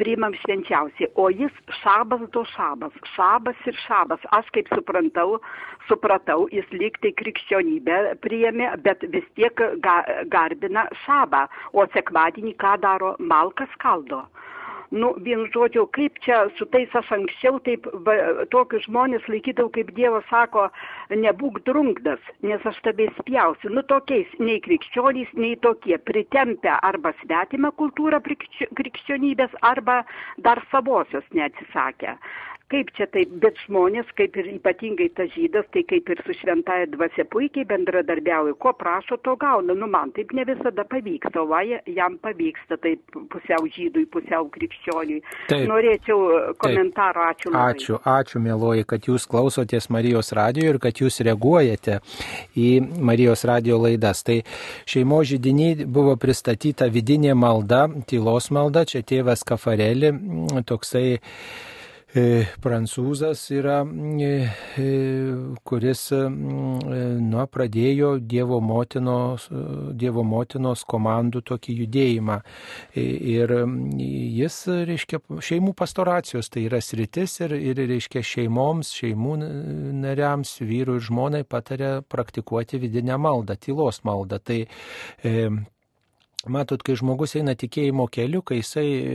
priimam švenčiausiai, o jis šabas do šabas, šabas ir šabas. Aš kaip suprantau, supratau, jis lyg tai krikščionybę priėmė, bet vis tiek ga, garbina šabą, o sekmadienį ką daro, malkas kaldo nu vienu žodžiu kaip čia su tais aš anksčiau taip va, tokius žmonės laikydavau, kaip Dievas sako, nebūk drunkdas, nes aš tave spjausiu. Nu tokiais nei krikščionys, nei tokie pritempia arba svetimą kultūrą krikščionybės, arba dar savosios neatsisakę kaip čia taip bet žmonės kaip ir ypatingai tas žydas tai kaip ir su šventąja dvasia puikiai bendradarbiauja. Ko prašo to gauna. Nu man taip ne visada pavyksta o va jam pavyksta taip pusiau žydui pusiau krikščioniui. Taip. norėčiau e, komentaro ačiū labai. ačiū ačiū mieloji kad jūs klausotės Marijos radijo ir kad jūs reaguojate į Marijos radijo laidas. Tai šeimo žydinį buvo pristatyta vidinė malda tylos malda. Čia tėvas Kafareli toksai prancūzas yra, e, e, kuris nu, pradėjo Dievo motinos, Dievo motinos komandų tokį judėjimą. Ir jis, reiškia, šeimų pastoracijos, tai yra sritis ir, ir reiškia, šeimoms, šeimų nariams, vyrui ir žmonai patarė praktikuoti vidinę maldą, tylos maldą. Tai Matot, kai žmogus eina tikėjimo keliu, kai jisai e,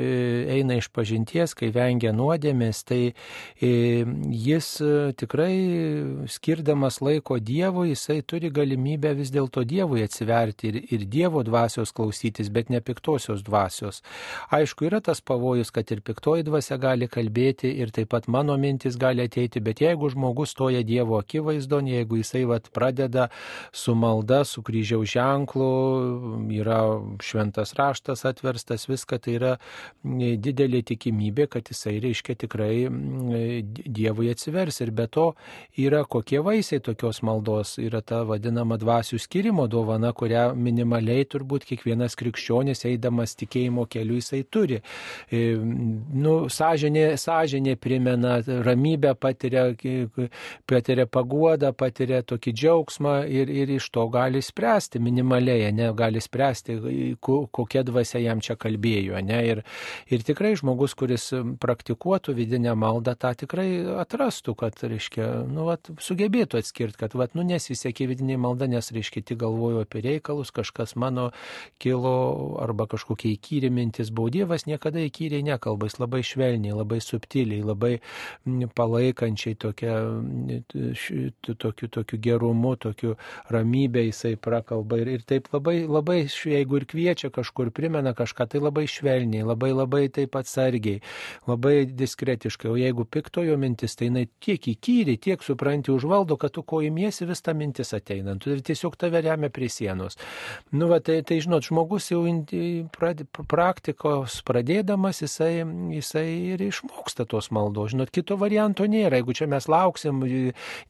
eina iš pažinties, kai vengia nuodėmės, tai e, jis e, tikrai skirdamas laiko Dievui, jisai turi galimybę vis dėlto Dievui atsiverti ir, ir Dievo dvasios klausytis, bet ne piktosios dvasios. Aišku, yra tas pavojus, kad ir piktoji dvasia gali kalbėti ir taip pat mano mintis gali ateiti, bet jeigu žmogus stoja Dievo akivaizdon, jeigu jisai vat, pradeda su malda, su kryžiaus ženklu, yra šventas raštas atverstas, viską tai yra didelė tikimybė, kad jisai reiškia tikrai Dievui atsivers. Ir be to yra kokie vaisiai tokios maldos, yra ta vadinama dvasių skirimo dovana, kurią minimaliai turbūt kiekvienas krikščionis eidamas tikėjimo keliu jisai turi. E, nu, sąžinė, sąžinė primena, ramybę patiria, patiria paguodą, patiria tokį džiaugsmą ir, ir iš to gali spręsti minimaliai, ne, gali spręsti, kokia dvasia jam čia kalbėjo. Ne? Ir, ir tikrai žmogus, kuris praktikuotų vidinę maldą, tą tikrai atrastų, kad, reiškia, nu, vat, sugebėtų atskirti, kad, vat, nu, nesisekė vidinė malda, nes, reiškia, tik galvoju apie reikalus, kažkas mano kilo arba kažkokie įkyri mintis. Baudėvas niekada įkyriai nekalba, jis labai švelniai, labai subtiliai, labai palaikančiai tokia, tokiu, tokiu gerumu, tokiu ramybė jisai prakalba ir, ir taip labai, labai, jeigu ir kviečia, kažkur, primena kažką, tai labai švelniai, labai labai taip atsargiai, labai diskretiškai. O jeigu piktojo mintis, tai jinai tiek įkyri, tiek supranti užvaldo, kad tu ko įmiesi vis ta mintis ateinant. Ir tiesiog tave remia prie sienos. Nu, va, tai, tai žinot, žmogus jau praktikos pradėdamas, jisai, jisai ir išmoksta tos maldos. Žinot, kito varianto nėra. Jeigu čia mes lauksim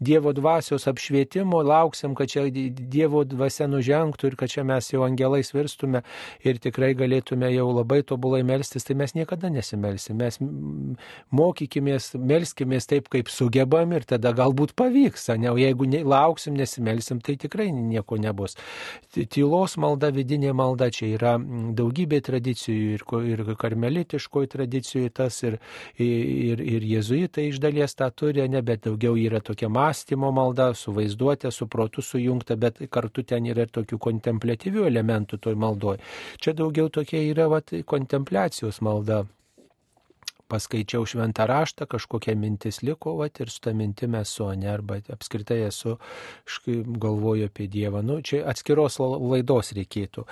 Dievo dvasios apšvietimo, lauksim, kad čia Dievo dvasia nužengtų ir kad čia mes jau angelais virstume, ir tikrai galėtume jau labai tobulai melstis, tai mes niekada nesimelsim. Mes mokykimės, melskimės taip, kaip sugebam ir tada galbūt pavyks, ne? o jeigu ne, lauksim, nesimelsim, tai tikrai nieko nebus. Tylos malda, vidinė malda, čia yra daugybė tradicijų ir, ir karmelitiškoji tradicijų tas ir, ir, ir jezuitai iš dalies tą turi, ne, bet daugiau yra tokia mąstymo malda, su vaizduotė, su protu sujungta, bet kartu ten yra ir tokių kontemplatyvių elementų toj maldoj. Čia daugiau tokia yra vat, kontempliacijos malda. Paskaičiau šventą raštą, kažkokia mintis liko, vat, ir su tą mintim esu, ne, arba apskritai esu, galvoju apie Dievą. Nu, čia atskiros laidos reikėtų.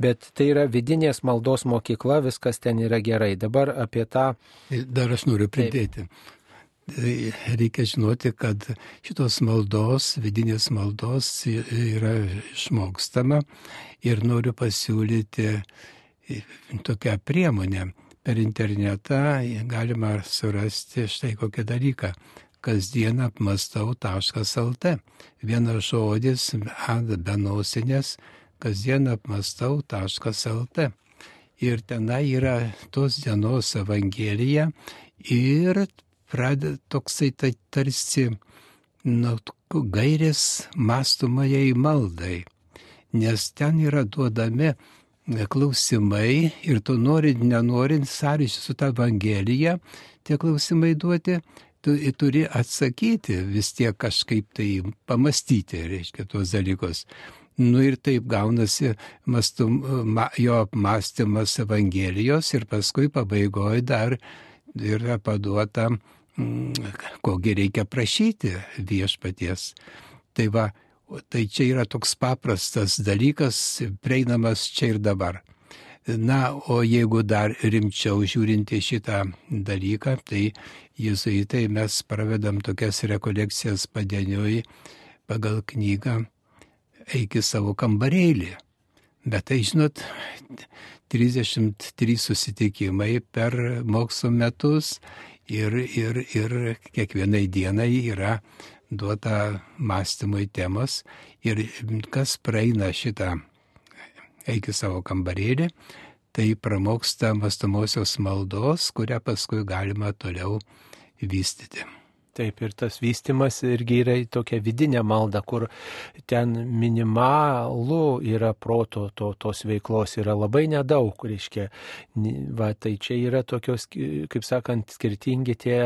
Bet tai yra vidinės maldos mokykla, viskas ten yra gerai. Dabar apie tą. Dar aš noriu pridėti. Taip tai reikia žinoti, kad šitos maldos, vidinės maldos yra išmokstama ir noriu pasiūlyti tokią priemonę. Per internetą galima surasti štai kokią dalyką kasdien apmastau.lt. Vienas žodis, be nosinės, kasdien apmastau.lt. Ir tenai yra tos dienos Evangelija ir pradeda toksai tai tarsi nu, gairės mastomajai maldai, nes ten yra duodami klausimai ir tu norint, nenorint, sąryšį su ta Evangelija, tie klausimai duoti, tu turi atsakyti vis tiek kažkaip tai pamastyti, reiškia, tuos dalykus. Nu ir taip gaunasi mastum, ma, jo apmąstymas Evangelijos ir paskui pabaigoje dar yra paduota, mm, kogi reikia prašyti viešpaties. Tai va, tai čia yra toks paprastas dalykas, prieinamas čia ir dabar. Na, o jeigu dar rimčiau žiūrint į šitą dalyką, tai jezuitai mes pravedam tokias rekolekcijas padieniui pagal knygą eik į savo kambarėlį. Bet tai, žinot, 33 susitikimai per mokslo metus ir, ir, ir kiekvienai dienai yra duota mąstymui temos ir kas praeina šitą eik į savo kambarėlį, tai pramoksta mastomosios maldos, kurią paskui galima toliau vystyti. Taip, ir tas vystimas irgi yra tokia vidinė malda, kur ten minimalų yra proto to, tos veiklos, yra labai nedaug, reiškia. Va, tai čia yra tokios, kaip sakant, skirtingi tie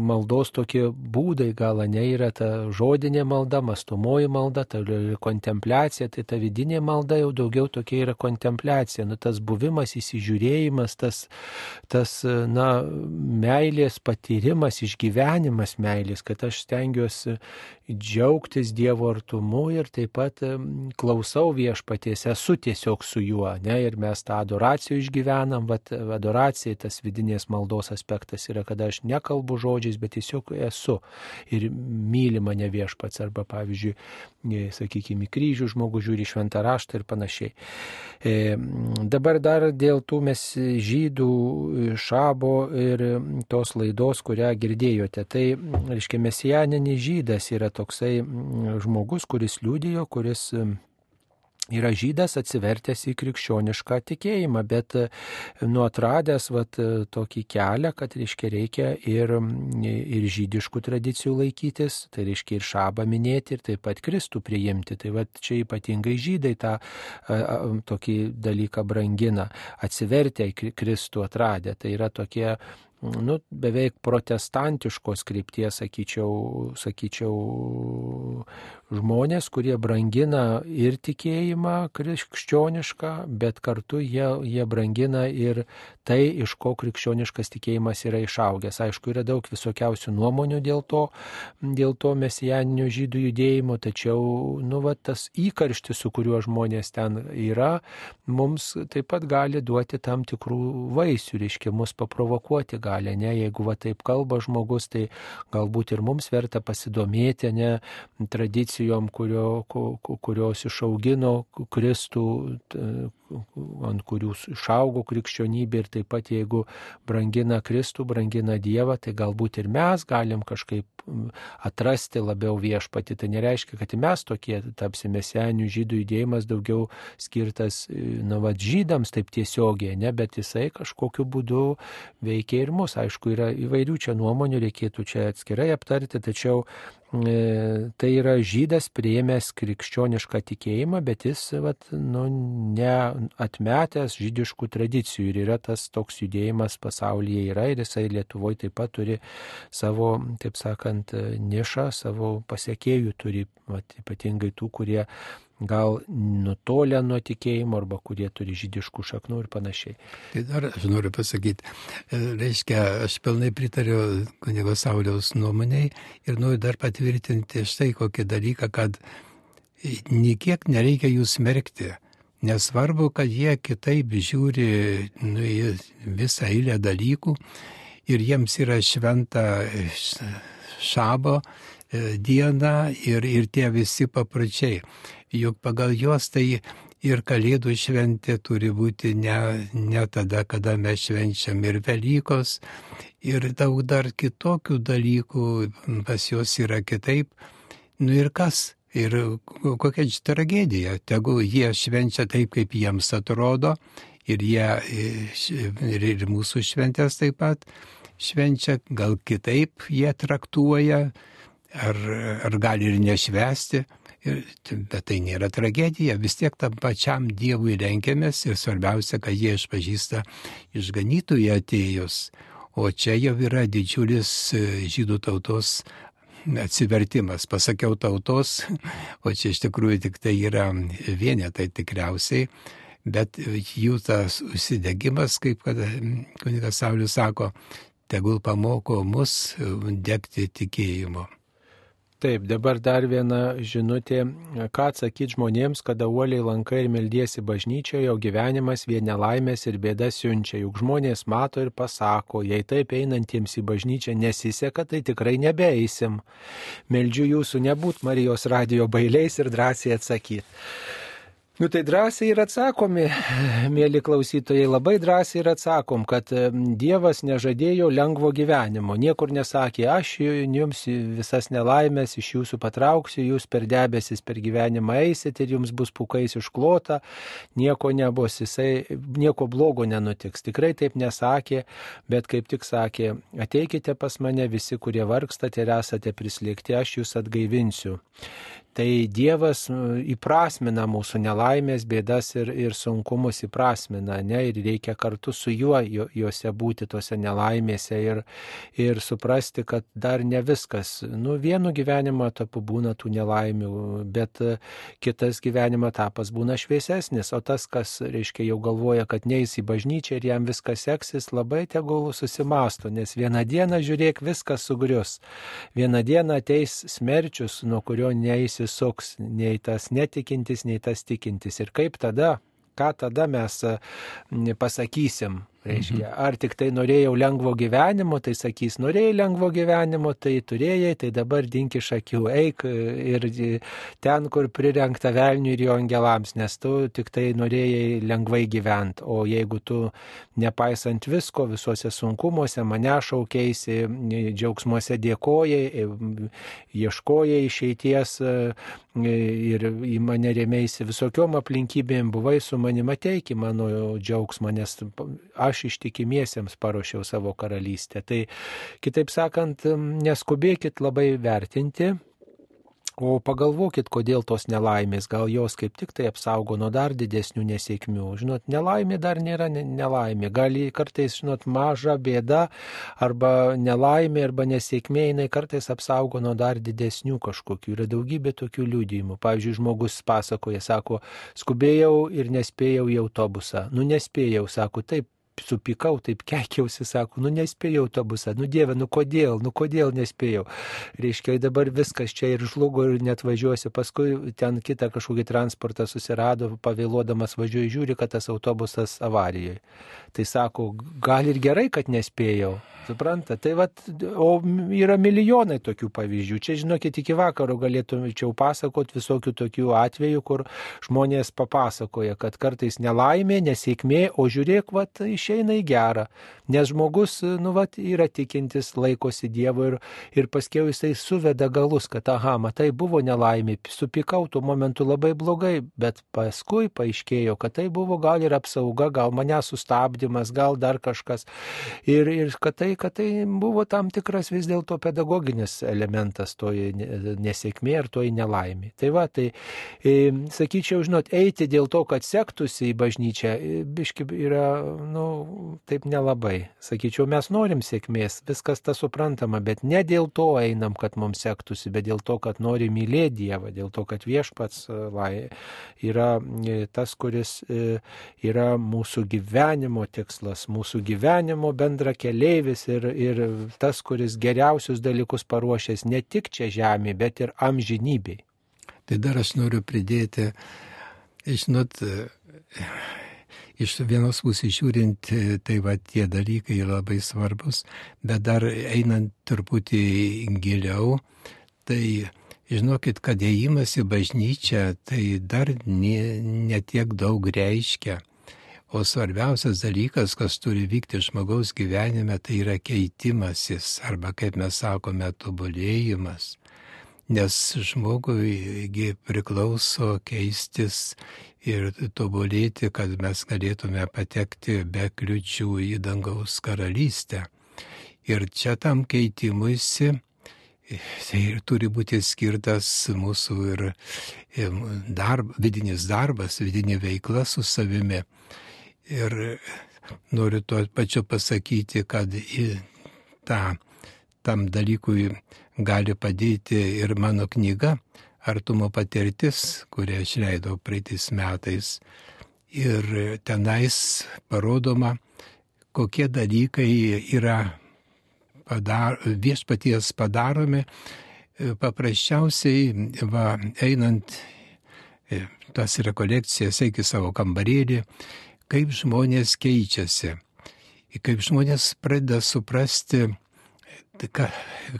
maldos tokie būdai, gal ne yra ta žodinė malda, mastomoji malda, ta kontempliacija, tai ta vidinė malda jau daugiau tokia yra kontempliacija, nu, tas buvimas, įsižiūrėjimas, tas, tas na, meilės patyrimas, išgyvenimas meilės, kad aš stengiuosi džiaugtis Dievo artumu ir taip pat klausau viešpaties, esu tiesiog su juo, ne, ir mes tą adoraciją išgyvenam, bet adoracija, tas vidinės maldos aspektas yra, kada aš nekalbu žodžiais, bet tiesiog esu ir myli mane viešpats arba, pavyzdžiui, e, sakykime, kryžių žmogus žiūri šventą raštą ir panašiai. E, dabar dar dėl tų mes žydų šabo ir tos laidos, kurią girdėjote. Tai, reiškia, mesijaninis žydas yra toksai žmogus, kuris liūdėjo, kuris yra žydas atsivertęs į krikščionišką tikėjimą, bet e, nu atradęs vat, e, tokį kelią, kad reiškia reikia ir, ir žydiškų tradicijų laikytis, tai reiškia ir šabą minėti, ir taip pat Kristų priimti. Tai vat, čia ypatingai žydai tą a, a, tokį dalyką brangina, atsivertę į Kristų atradę. Tai yra tokie nu, beveik protestantiškos krypties, sakyčiau, sakyčiau, žmonės, kurie brangina ir tikėjimą krikščionišką, bet kartu jie, jie brangina ir tai, iš ko krikščioniškas tikėjimas yra išaugęs. Aišku, yra daug visokiausių nuomonių dėl to, dėl to mesijaninio žydų judėjimo, tačiau, nu, va, tas įkarštis, su kuriuo žmonės ten yra, mums taip pat gali duoti tam tikrų vaisių, reiškia, mus paprovokuoti gali, ne, jeigu va taip kalba žmogus, tai galbūt ir mums verta pasidomėti, ne, tradicijom, kurio, kurios išaugino Kristų, ant kurių išaugo krikščionybė ir taip pat jeigu brangina Kristų, brangina Dievą, tai galbūt ir mes galim kažkaip atrasti labiau viešpati. Tai nereiškia, kad mes tokie tapsime senių žydų judėjimas daugiau skirtas, na, va, žydams taip tiesiogiai, ne, bet jisai kažkokiu būdu veikia ir mus. Aišku, yra įvairių čia nuomonių, reikėtų čia atskirai aptarti, tačiau E, tai yra žydas prieėmęs krikščionišką tikėjimą, bet jis vat, nu, neatmetęs žydiškų tradicijų. Ir yra tas toks judėjimas pasaulyje yra ir jisai Lietuvoje taip pat turi savo, taip sakant, nišą, savo pasiekėjų turi, vat, ypatingai tų, kurie gal nutolę nuo tikėjimo arba kurie turi žydiškų šaknų ir panašiai. Tai dar aš noriu pasakyti, e, reiškia, aš pilnai pritariu kunigo Sauliaus nuomoniai ir noriu dar patvirtinti štai kokį dalyką, kad niekiek nereikia jų smerkti. Nesvarbu, kad jie kitaip žiūri nu, visą eilę dalykų ir jiems yra šventa šabo e, diena ir, ir tie visi papročiai juk pagal juos tai ir Kalėdų šventė turi būti ne, ne tada, kada mes švenčiam ir Velykos, ir daug dar kitokių dalykų pas juos yra kitaip. Nu ir kas? Ir kokia tragedija, tegul jie švenčia taip, kaip jiems atrodo, ir jie, ir, ir mūsų šventės taip pat švenčia, gal kitaip jie traktuoja, ar, ar gali ir nešvesti. Ir, bet tai nėra tragedija, vis tiek tam pačiam Dievui renkiamės ir svarbiausia, kad jie išpažįsta išganytojų atėjus. O čia jau yra didžiulis e, žydų tautos atsivertimas. Pasakiau tautos, [laughs] o čia iš tikrųjų tik tai yra vienetai tikriausiai. Bet jų tas užsidegimas, kaip kad kunigas Saulis sako, tegul pamoko mus degti tikėjimu. Taip, dabar dar viena žinutė, ką atsakyti žmonėms, kada uoliai lankai ir meldiesi bažnyčioje, o gyvenimas vien nelaimės ir bėdas siunčia. Juk žmonės mato ir pasako, jei taip einantiems į bažnyčią nesiseka, tai tikrai nebeeisim. Meldžiu jūsų nebūt Marijos radio bailiais ir drąsiai atsakyti. Nu tai drąsiai ir atsakomi, [sighs] mėly klausytojai, labai drąsiai ir atsakom, kad Dievas nežadėjo lengvo gyvenimo. Niekur nesakė, aš jums visas nelaimės iš jūsų patrauksiu, jūs per debesis per gyvenimą eisit ir jums bus pukais išklota, nieko nebus, jisai nieko blogo nenutiks. Tikrai taip nesakė, bet kaip tik sakė, ateikite pas mane visi, kurie vargstate ir esate prislėgti, aš jūs atgaivinsiu. Tai Dievas įprasmina mūsų nelaimės, bėdas ir, ir sunkumus įprasmina, ne, ir reikia kartu su juo juose būti tose nelaimėse ir, ir suprasti, kad dar ne viskas. Nu, vienu gyvenimo etapu būna tų nelaimių, bet kitas gyvenimo etapas būna šviesesnis, o tas, kas, reiškia, jau galvoja, kad neįs į bažnyčią ir jam viskas seksis, labai tegul susimasto, nes vieną dieną, žiūrėk, viskas sugrius. Vieną dieną ateis smerčius, nuo kurio neįs neišsisuks nei tas netikintis, nei tas tikintis. Ir kaip tada, ką tada mes pasakysim, Reiškia, mhm. ar tik tai norėjau lengvo gyvenimo, tai sakys, norėjai lengvo gyvenimo, tai turėjai, tai dabar dink iš akių, eik ir ten, kur prirengta velniui ir jo angelams, nes tu tik tai norėjai lengvai gyventi, o jeigu tu nepaisant visko, visuose sunkumuose mane šaukėsi, džiaugsmuose dėkojai, ieškojai išeities ir į mane rėmėsi visokiom aplinkybėm, buvai su manimi ateiki mano džiaugsmą, nes aš aš ištikimiesiems paruošiau savo karalystę. Tai kitaip sakant, neskubėkit labai vertinti, O pagalvokit, kodėl tos nelaimės, gal jos kaip tik tai apsaugo nuo dar didesnių nesėkmių. Žinot, nelaimė dar nėra nelaimė. Gali kartais, žinot, maža bėda arba nelaimė arba nesėkmė, jinai kartais apsaugo nuo dar didesnių kažkokių. Yra daugybė tokių liūdėjimų. Pavyzdžiui, žmogus pasakoja, sako, skubėjau ir nespėjau į autobusą. Nu, nespėjau, sako, taip, supykau, taip keikiausi, sako, nu nespėjau autobusą, nu dieve, nu kodėl, nu kodėl nespėjau. Reiškia, dabar viskas čia ir žlugo ir net važiuosiu, paskui ten kitą kažkokį transportą susirado, pavėluodamas važiuoju, žiūri, kad tas autobusas avarijoje. Tai sako, gal ir gerai, kad nespėjau. Supranta, tai vat, o yra milijonai tokių pavyzdžių. Čia, žinokit, iki vakaro galėtumėčiau pasakot visokių tokių atvejų, kur žmonės papasakoja, kad kartais nelaimė, nesėkmė, o žiūrėk, vat, išeina į gerą. Nes žmogus, nu, vat, yra tikintis, laikosi Dievo ir, ir paskiau jisai suveda galus, kad, aha, matai, buvo nelaimė, supikau tuo momentu labai blogai, bet paskui paaiškėjo, kad tai buvo gal ir apsauga, gal mane sustabdymas, gal dar kažkas. Ir, ir kad tai kad tai buvo tam tikras vis dėlto pedagoginis elementas toji nesėkmė ir toji nelaimė. Tai va, tai e, sakyčiau, žinot, eiti dėl to, kad sektųsi į bažnyčią, e, biški yra, nu, taip nelabai. Sakyčiau, mes norim sėkmės, viskas tas suprantama, bet ne dėl to einam, kad mums sektųsi, bet dėl to, kad norim mylėti Dievą, dėl to, kad viešpats e, lai, yra e, tas, kuris yra mūsų gyvenimo tikslas, mūsų gyvenimo bendra keliaivis ir, ir tas, kuris geriausius dalykus paruošęs ne tik čia žemėje, bet ir amžinybei. Tai dar aš noriu pridėti, žinot, iš vienos pusės žiūrint, tai va tie dalykai labai svarbus, bet dar einant truputį giliau, tai žinokit, kad įėjimas į bažnyčią tai dar netiek ne daug reiškia. O svarbiausias dalykas, kas turi vykti žmogaus gyvenime, tai yra keitimasis arba, kaip mes sakome, tobulėjimas. nes žmogui priklauso keistis ir tobulėti, kad mes galėtume patekti be kliučių į dangaus karalystę. Ir čia tam keitimuisi tai ir turi būti skirtas mūsų ir darb, vidinis darbas, vidinė veikla su savimi. Ir noriu tuo pačiu pasakyti, kad tą, tam dalykui gali padėti ir mano knyga Artumo patirtis, kurią aš leidau praeitais metais. Ir tenais parodoma, kokie dalykai yra padar, viešpaties padaromi, paprasčiausiai, va, einant e, tas rekolekcijas, eik į savo kambarėlį, kaip žmonės keičiasi, kaip žmonės pradeda suprasti e,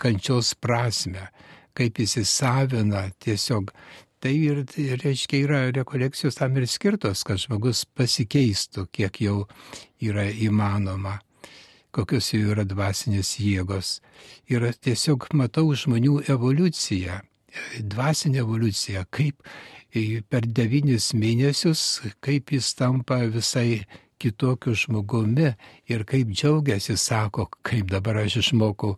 kančios prasme, kaip įsisavina tiesiog. Tai ir, reiškia, yra rekolekcijos tam ir skirtos, kad žmogus pasikeistų, kiek jau yra įmanoma kokios jų yra dvasinės jėgos. Ir tiesiog matau žmonių evoliuciją, dvasinę evoliuciją, kaip per devynis mėnesius, kaip jis tampa visai kitokiu žmogumi ir kaip džiaugiasi, sako, kaip dabar aš išmokau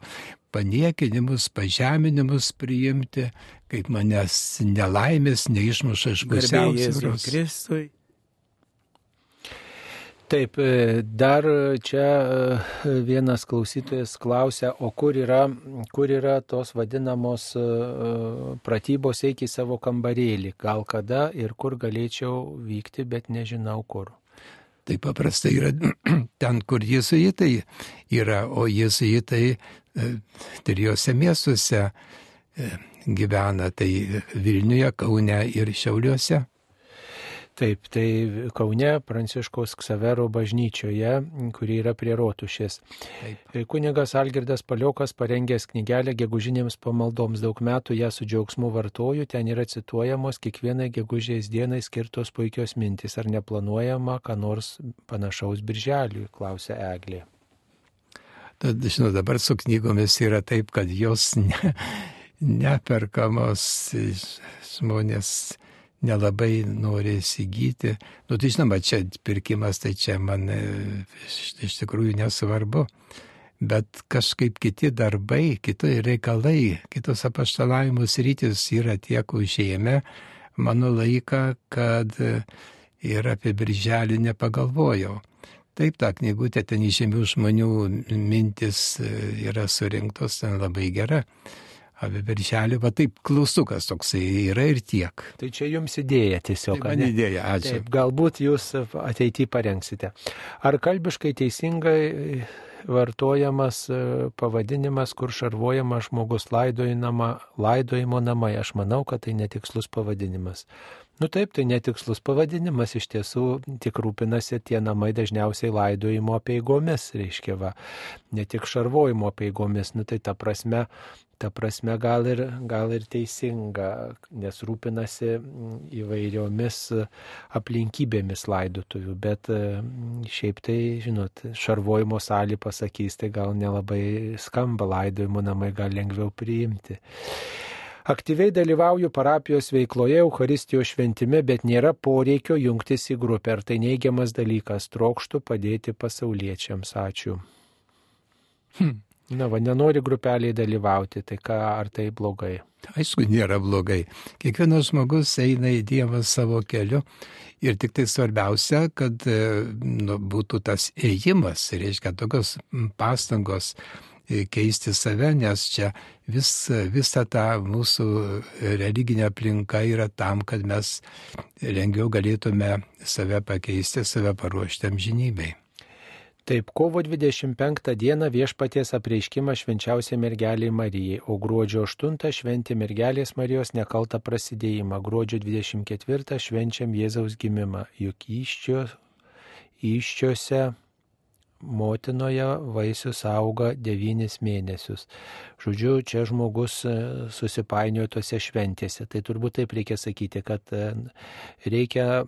paniekinimus, pažeminimus priimti, kaip manęs nelaimės neišmuša iš pusiausvėros. Kristui. Taip, e, dar čia e, vienas klausytojas klausia, o kur yra, kur yra tos vadinamos e, pratybos eiti į savo kambarėlį, gal kada ir kur galėčiau vykti, bet nežinau kur. Tai paprastai yra [clears throat] ten, kur jėzuitai yra, o jėzuitai trijose miestuose gyvena, tai Vilniuje, Kaune ir Šiauliuose. Taip, tai Kaune Pranciškaus Ksavero bažnyčioje, kuri yra prie Rotušės. Taip. E, kunigas Algirdas Paliokas parengęs knygelę gegužinėms pamaldoms daug metų ją su džiaugsmu vartoju, ten yra cituojamos kiekvienai gegužės dienai skirtos puikios mintis. Ar neplanuojama, ką nors panašaus birželiui, klausė Eglė. Tad, žinau, dabar su knygomis yra taip, kad jos ne, neperkamos žmonės nelabai nori įsigyti. Nu, tai žinoma, čia pirkimas, tai čia man e, iš, iš tikrųjų nesvarbu. Bet kažkaip kiti darbai, kiti reikalai, kitos apaštalavimus rytis yra tiek užėmę mano laiką, kad ir apie birželį nepagalvojau. Taip, ta knygutė ten įžymių žmonių mintis e, yra surinktos, ten labai gera apie birželį, va taip klaustukas toksai yra ir tiek. Tai čia jums idėja tiesiog. Tai man idėja, ačiū. Taip, galbūt jūs ateityje parengsite. Ar kalbiškai teisingai vartojamas e, pavadinimas, kur šarvojama žmogus laidojimo namai? Aš manau, kad tai netikslus pavadinimas. Nu taip, tai netikslus pavadinimas, iš tiesų tik rūpinasi tie namai dažniausiai laidojimo apieigomis, reiškia, va, ne tik šarvojimo apieigomis, nu tai ta prasme ta prasme gal ir, gal ir teisinga, nes rūpinasi įvairiomis aplinkybėmis laidotuvių, bet mm, šiaip tai, žinot, šarvojimo salį pasakys, tai gal nelabai skamba laidojimo namai, gal lengviau priimti. Aktyviai dalyvauju parapijos veikloje Euharistijos šventime, bet nėra poreikio jungtis į grupę. Ar tai neigiamas dalykas? Trokštų padėti pasauliečiams. Ačiū. Hmm. Na, va, nenori grupeliai dalyvauti, tai ką, ar tai blogai? Aišku, nėra blogai. Kiekvienas žmogus eina į Dievą savo keliu ir tik tai svarbiausia, kad e, nu, būtų tas ėjimas, reiškia, tokios pastangos keisti save, nes čia vis, visa ta mūsų religinė aplinka yra tam, kad mes lengviau galėtume save pakeisti, save paruošti amžinybei. Taip, kovo 25 dieną viešpaties apreiškimą švenčiausiai mergeliai Marijai, o gruodžio 8 šventė mergelės Marijos nekaltą prasidėjimą, gruodžio 24 švenčiam Jėzaus gimimą, juk iščio, iščiose motinoje vaisius auga devynis mėnesius. Žodžiu, čia žmogus e, susipainiojo tose šventėse. Tai turbūt taip reikia sakyti, kad e, reikia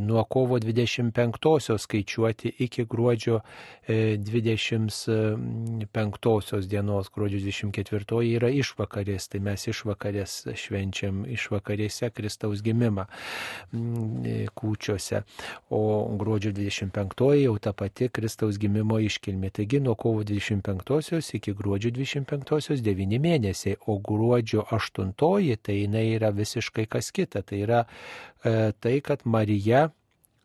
nuo kovo 25-osios skaičiuoti iki gruodžio 25-osios dienos. Gruodžio 24-oji yra išvakarės, tai mes išvakarės švenčiam išvakarėse Kristaus gimimą kūčiose. O gruodžio 25-oji jau ta pati Kristaus gimimo iškilmė. Taigi nuo kovo 25-osios iki gruodžio 25-osios 9 mėnesiai, o gruodžio 8-oji tai jinai yra visiškai kas kita. Tai yra e, tai, kad Marija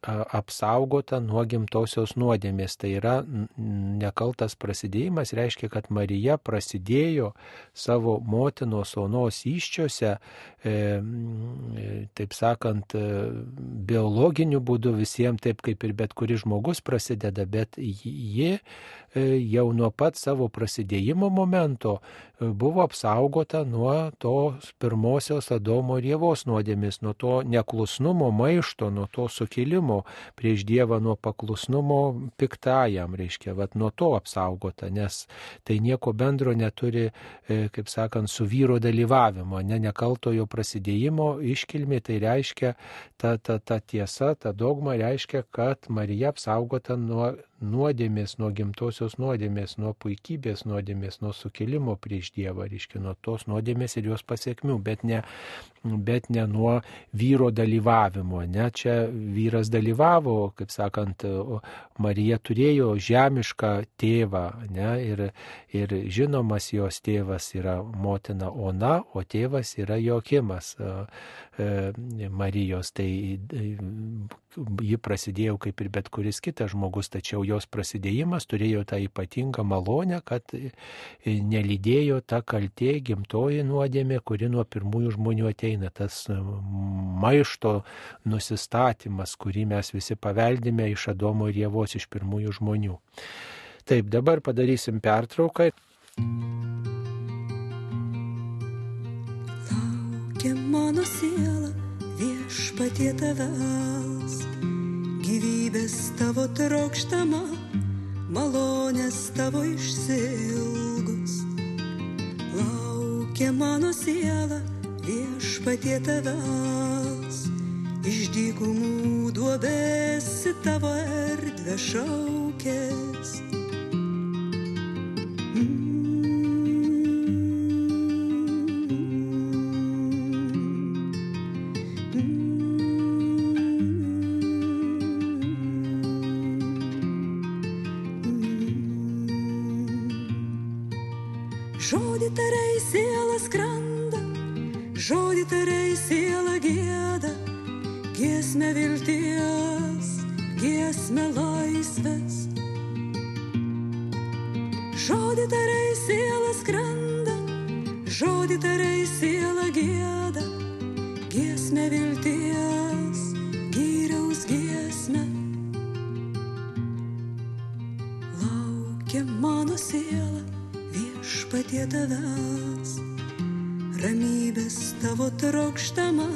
apsaugota nuo gimtosios nuodėmės. Tai yra nekaltas prasidėjimas, reiškia, kad Marija prasidėjo savo motinos onos iščiose, e, taip sakant, e, biologiniu būdu visiems, taip kaip ir bet kuris žmogus prasideda, bet ji e, jau nuo pat savo prasidėjimo momento e, buvo apsaugota nuo tos pirmosios Adomo ir Jėvos nuodėmės, nuo to neklusnumo, maišto, nuo to sukilimo prieš Dievą, nuo paklusnumo piktajam, reiškia, vad nuo to apsaugota, nes tai nieko bendro neturi, e, kaip sakant, su vyro dalyvavimo, ne nekaltojo prasidėjimo iškilmė, tai reiškia, ta, ta, ta tiesa, ta dogma reiškia, kad Marija apsaugota nuo nuodėmės, nuo gimtosios nuodėmės, nuo puikybės nuodėmės, nuo sukilimo prieš Dievą, reiškia nuo tos nuodėmės ir jos pasiekmių, bet ne, bet ne nuo vyro dalyvavimo. Ne, čia vyras dalyvavo, kaip sakant, Marija turėjo žemišką tėvą ne, ir, ir žinomas jos tėvas yra motina Ona, o tėvas yra Jokimas e, Marijos. Tai ji prasidėjo kaip ir bet kuris kitas žmogus, tačiau jos prasidėjimas turėjo tą ypatingą malonę, kad nelydėjo ta kaltė gimtoji nuodėmė, kuri nuo pirmųjų žmonių ateina, tas maišto nusistatymas, kurį mes visi paveldime iš Adomo ir Jėvos iš pirmųjų žmonių. Taip, dabar padarysim pertrauką. Laukia mano siela viešpatie tavęs gyvybės tavo trokštama, malonės tavo išsilgus. Laukia mano siela viešpatie tavęs, iš dykumų duobėsi tavo erdvė šaukės. prasme laisvės. Žodį tarai siela skrenda, žodį tarai siela gėda, giesmė vilties, gyriaus giesmė. Laukia mano siela viešpatie tavęs, ramybės tavo trokštama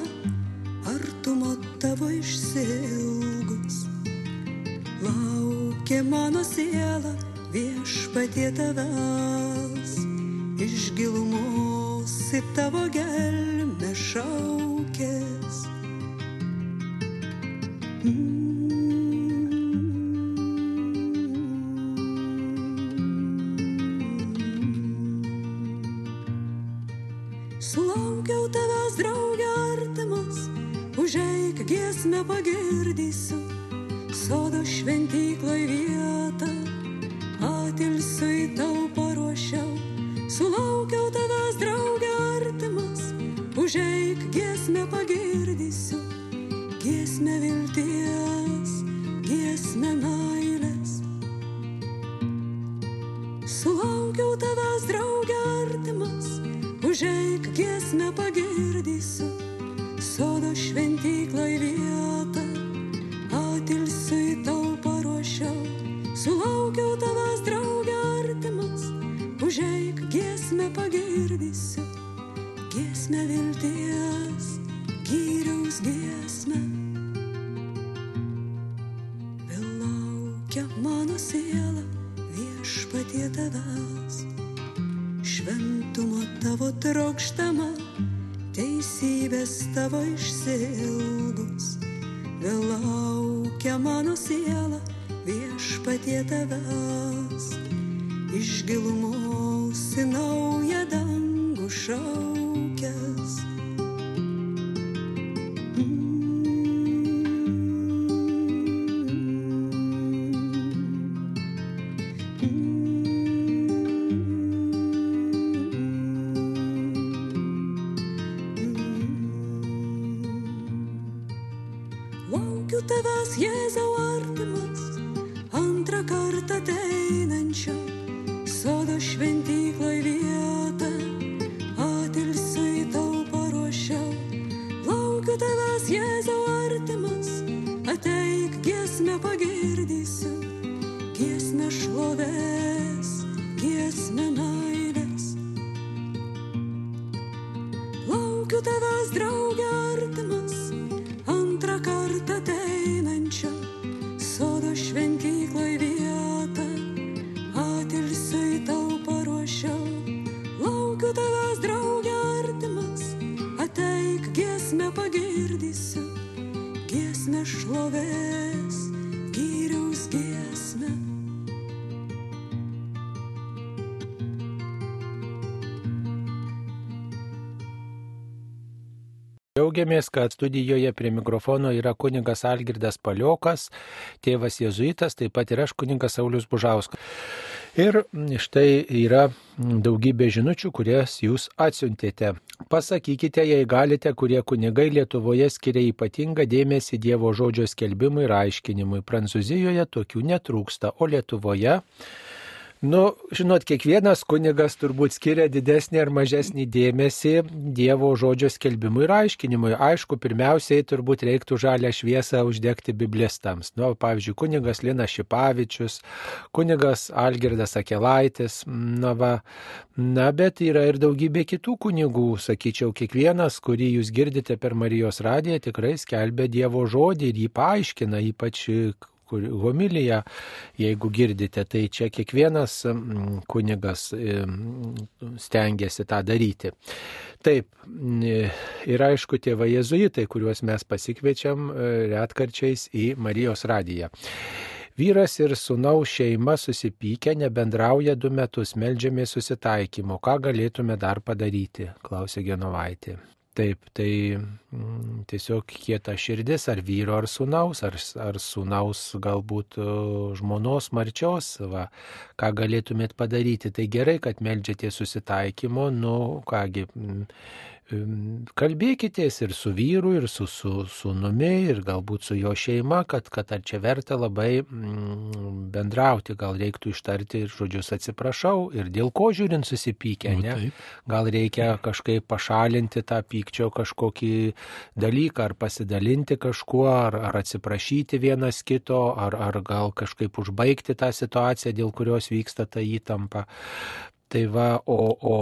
viešpatie tavęs iš gilumos į tavo gelmę šaukės. Mm. Sulaukiau tavęs draugė artimas, užeik giesmę pagirdysiu, sodo šventykloj vietą patilsui tau paruošiau, sulaukiau tavęs draugė artimas, užeik giesmę pagirdysiu, giesmę vilties, giesmę meilės. Sulaukiau tavęs draugė artimas, užeik giesmę pagirdysiu, sodo šventyklai vietą. girdisi giesmę vilties, gyriaus giesmę. Vėl laukia mano siela viešpatie tavęs, šventumo tavo trokštama, teisybės tavo išsilgus. Vėl laukia mano siela viešpatie tavęs, iš gilumos sinau. show. Džiaugiamės, kad studijoje prie mikrofono yra kuningas Algirdas Paliokas, tėvas Jėzuitas, taip pat ir aš kuningas Saulis Bužauskas. Ir štai yra daugybė žinučių, kurias jūs atsiuntėte. Pasakykite, jei galite, kurie kunigai Lietuvoje skiria ypatingą dėmesį Dievo žodžio skelbimui ir aiškinimui. Prancūzijoje tokių netrūksta, o Lietuvoje Nu, žinot, kiekvienas kunigas turbūt skiria didesnį ar mažesnį dėmesį Dievo žodžio skelbimui ir aiškinimui. Aišku, pirmiausiai turbūt reiktų žalę šviesą uždegti biblistams. Nu, pavyzdžiui, kunigas Lina Šipavičius, kunigas Algirdas Akelaitis, na, va, na, bet yra ir daugybė kitų kunigų, sakyčiau, kiekvienas, kurį jūs girdite per Marijos radiją, tikrai skelbia Dievo žodį ir jį paaiškina, ypač kur homilija, jeigu girdite, tai čia kiekvienas kunigas stengiasi tą daryti. Taip, ir aišku, tėvai jezuitai, kuriuos mes pasikviečiam e, retkarčiais į Marijos radiją. Vyras ir sunaus šeima susipykę nebendrauja du metus, melžiamės susitaikymo. Ką galėtume dar padaryti? klausė Genovaitė. Taip, tai mm, tiesiog kieta širdis ar vyro, ar sunaus, ar, ar sunaus galbūt uh, žmonos marčios, va, ką galėtumėt padaryti. Tai gerai, kad melžiate susitaikymo, nu kągi, mm, kalbėkitės ir su vyru, ir su sūnumi, ir galbūt su jo šeima, kad, kad ar čia verta labai mm, bendrauti, gal reiktų ištarti ir žodžius atsiprašau, ir dėl ko žiūrint susipykę, Nu, ne? Gal reikia kažkaip pašalinti tą pykčio kažkokį dalyką, ar pasidalinti kažkuo, ar, ar atsiprašyti vienas kito, ar, ar gal kažkaip užbaigti tą situaciją, dėl kurios vyksta ta įtampa. Tai va, o, o,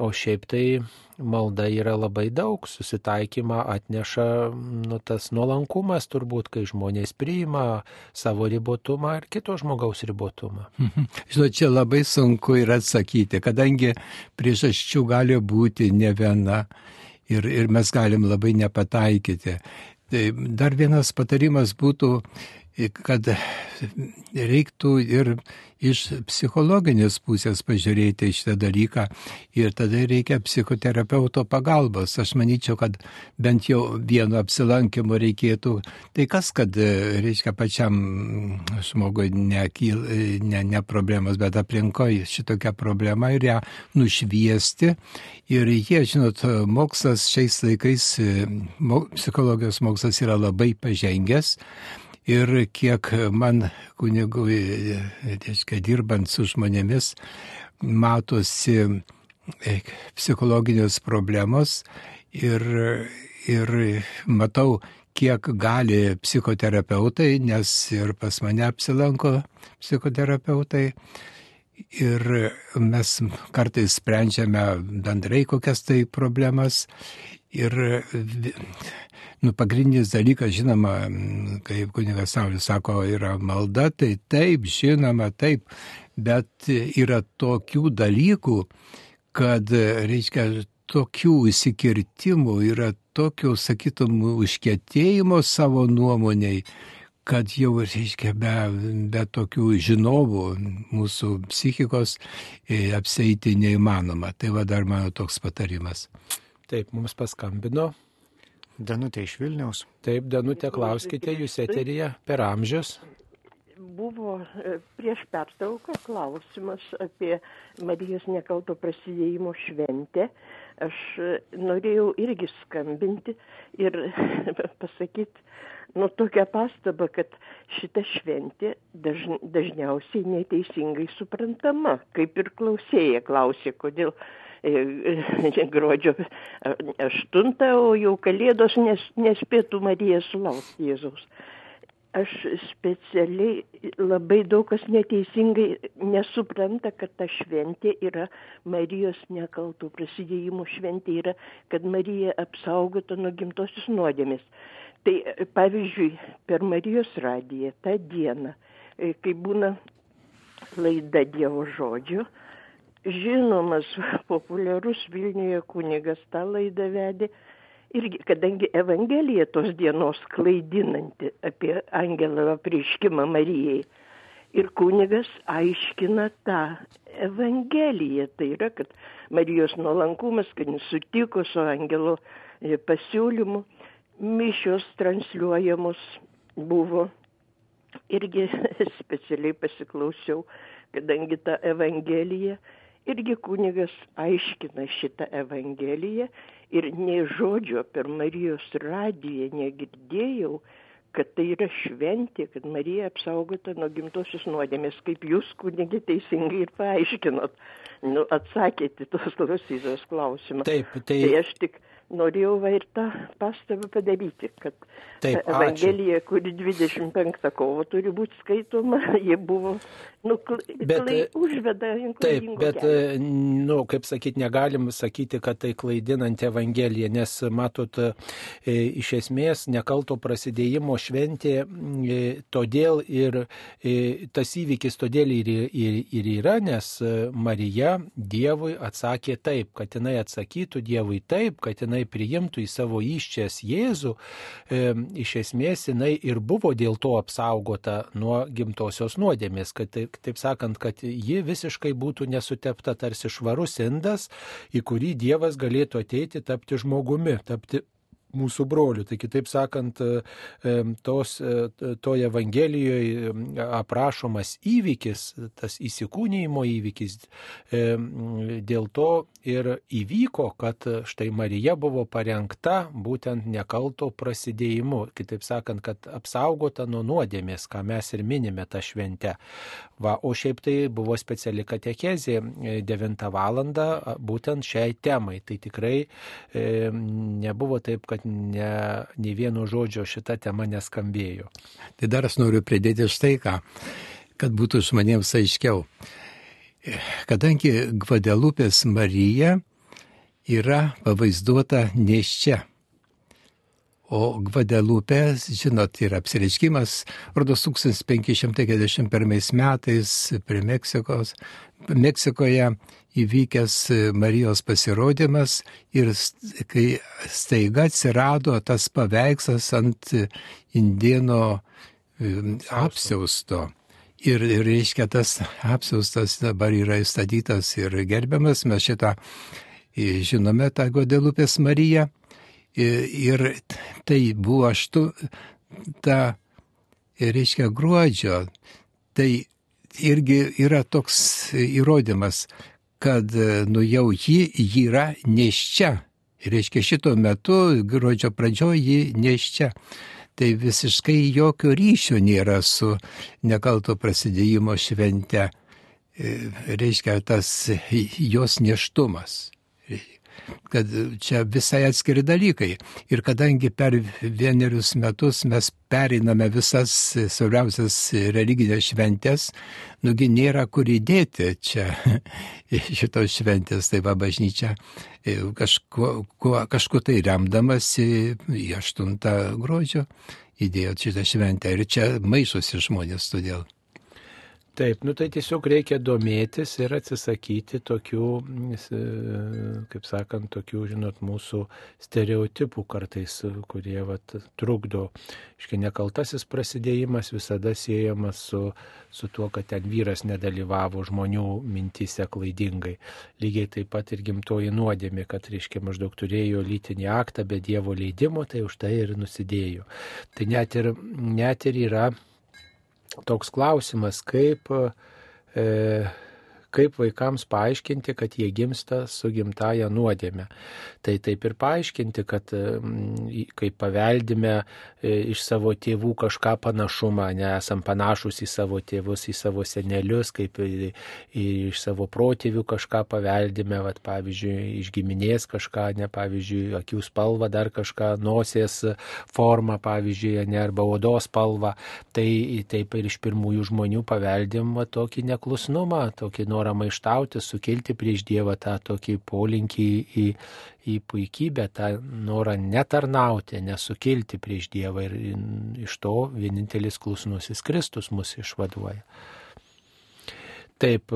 o šiaip tai malda yra labai daug, susitaikymą atneša nu, tas nuolankumas turbūt, kai žmonės priima savo ribotumą ir kito žmogaus ribotumą. [laughs] Žinot, čia labai sunku yra atsakyti, kadangi priežasčių gali būti ne viena ir, ir mes galim labai nepataikyti. Tai dar vienas patarimas būtų, kad reiktų ir iš psichologinės pusės pažiūrėti šitą dalyką ir tada reikia psichoterapeuto pagalbos. Aš manyčiau, kad bent jau vieno apsilankimo reikėtų. Tai kas, kad, reiškia, pačiam žmogui nekyl, ne, ne problemas, bet aplinkoje šitokia problema ir ją nušviesti. Ir jie, žinot, mokslas šiais laikais, mo, psichologijos mokslas yra labai pažengęs. Ir kiek man kunigui, reiškia, dirbant su žmonėmis, matosi e, psichologinės problemos ir, ir matau, kiek gali psichoterapeutai, nes ir pas mane apsilanko psichoterapeutai. Ir mes kartais sprendžiame bendrai kokias tai problemas Ir nu, pagrindinis dalykas, žinoma, kaip kunigas Saulis sako, yra malda, tai taip, žinoma, taip, bet yra tokių dalykų, kad, reiškia, tokių įsikirtimų, yra tokio, sakytum, užkėtėjimo savo nuomoniai, kad jau, reiškia, be, be tokių žinovų mūsų psichikos e, apseiti neįmanoma. Tai va dar mano toks patarimas. Taip, mums paskambino. Danutė iš Vilniaus. Taip, Danutė, klauskite, jūs eterija per amžius. Buvo e, prieš pertrauką klausimas apie Marijos nekalto prasidėjimo šventę. Aš e, norėjau irgi skambinti ir [laughs] pasakyti, nu tokią pastabą, kad šita šventė dažn, dažniausiai neteisingai suprantama, kaip ir klausėja klausė, kodėl e, [laughs] gruodžio 8, o jau kalėdos nes, nespėtų Marija sulaukti Jėzaus. Aš specialiai labai daug kas neteisingai nesupranta, kad ta šventė yra Marijos nekaltų prasidėjimų šventė, yra, kad Marija apsaugota nuo gimtosios nuodėmės. Tai pavyzdžiui, per Marijos radiją tą dieną, e, kai būna laida Dievo žodžio, žinomas populiarus Vilniuje kunigas tą laidą vedė. Irgi, kadangi Evangelija tos dienos klaidinanti apie angelą apreiškimą Marijai. Ir kunigas aiškina tą Evangeliją. Tai yra, kad Marijos nuolankumas, kad jis sutiko su angelo e, pasiūlymu mišios transliuojamos buvo. Irgi [laughs] specialiai pasiklausiau, kadangi ta Evangelija, irgi kunigas aiškina šitą Evangeliją ir nei žodžio per Marijos radiją negirdėjau, kad tai yra šventė, kad Marija apsaugota nuo gimtosios nuodėmės, kaip jūs kunigi teisingai ir paaiškinot, nu, atsakėte tos klausytos klausimą. Taip, tai... tai aš tik norėjau va ir tą pastabą padaryti, kad Taip, ta Evangelija, kuri 25 kovo turi būti skaitoma, [laughs] jie buvo, nu, Bet, klai, užveda Taip, bet, nu, kaip sakyti, negalim sakyti, kad tai klaidinanti Evangelija, nes, matot, e, iš esmės nekalto prasidėjimo šventė, e, todėl ir e, tas įvykis todėl ir, ir, ir yra, nes Marija Dievui atsakė taip, kad jinai atsakytų Dievui taip, kad jinai priimtų į savo iščias Jėzų, iš esmės jinai ir buvo dėl to apsaugota nuo gimtosios nuodėmės, kad taip, taip sakant, kad ji visiškai būtų nesutepta tarsi švarus indas, į kurį Dievas galėtų ateiti tapti žmogumi, tapti mūsų brolių. Tai kitaip sakant, tos, toje Evangelijoje aprašomas įvykis, tas įsikūnymo įvykis, dėl to ir įvyko, kad štai Marija buvo parengta būtent nekalto prasidėjimu. Kitaip sakant, kad apsaugota nuo nuodėmės, ką mes ir minime tą šventę. Va, o šiaip tai buvo speciali katekezė 9 val. būtent šiai temai. Tai tikrai e, nebuvo taip, kad ne, nei vieno žodžio šita tema neskambėjo. Tai dar aš noriu pridėti štai ką, kad būtų žmonėms aiškiau. Kadangi Gvadelupės Marija yra pavaizduota neščia, O Gvadelupė, žinot, yra apsireiškimas, rodos 1541 metais prie Meksikos, Meksikoje įvykęs Marijos pasirodymas ir kai staiga atsirado tas paveikslas ant indieno apsiausto. Ir, ir reiškia, tas apsiaustas dabar yra įstatytas ir gerbiamas, mes šitą žinome, tą Godelupės Mariją. Ir tai buvo aštu, ta, reiškia, gruodžio. Tai irgi yra toks įrodymas, kad nu jau ji, yra neščia. Reiškia, šito metu, gruodžio pradžioje, ji neščia. Tai visiškai jokio ryšio nėra su nekalto prasidėjimo švente. Reiškia, tas jos neštumas. Kad čia visai atskiri dalykai. Ir kadangi per vienerius metus mes pereiname visas svarbiausias religinės šventės, nugi nėra kur įdėti čia [laughs] šitos šventės, tai va bažnyčia kažkuo, kažkuo tai remdamasi į 8 gruodžio įdėjo šitą šventę ir čia maišosi žmonės todėl. Taip, nu tai tiesiog reikia domėtis ir atsisakyti tokių, kaip sakant, tokių, žinot, mūsų stereotipų kartais, kurie vat, trukdo. Iškai nekaltasis prasidėjimas visada siejamas su, su tuo, kad ten vyras nedalyvavo žmonių mintise klaidingai. Lygiai taip pat ir gimtoji nuodėmė, kad, reiškia, maždaug turėjo lytinį aktą be Dievo leidimo, tai už tai ir nusidėjo. Tai net ir, net ir yra toks klausimas, kaip, e, kaip vaikams paaiškinti, kad jie gimsta su gimtaja nuodėme. Tai taip ir paaiškinti, kad kai paveldime e, iš savo tėvų kažką panašumą, nesam panašus į savo tėvus, į savo senelius, kaip iš savo protėvių kažką paveldime, vat, pavyzdžiui, iš giminės kažką, ne, pavyzdžiui, akių spalvą, dar kažką, nosies formą, pavyzdžiui, ne, arba odos spalvą, tai taip ir iš pirmųjų žmonių paveldim va, tokį neklusnumą, tokį norą maištauti, sukilti prieš Dievą tą tokį polinkį į, į puikybę, tą norą netarnauti, nesukilti prieš Dievą ir iš to vienintelis klusnusis Kristus mus išvaduoja. Taip,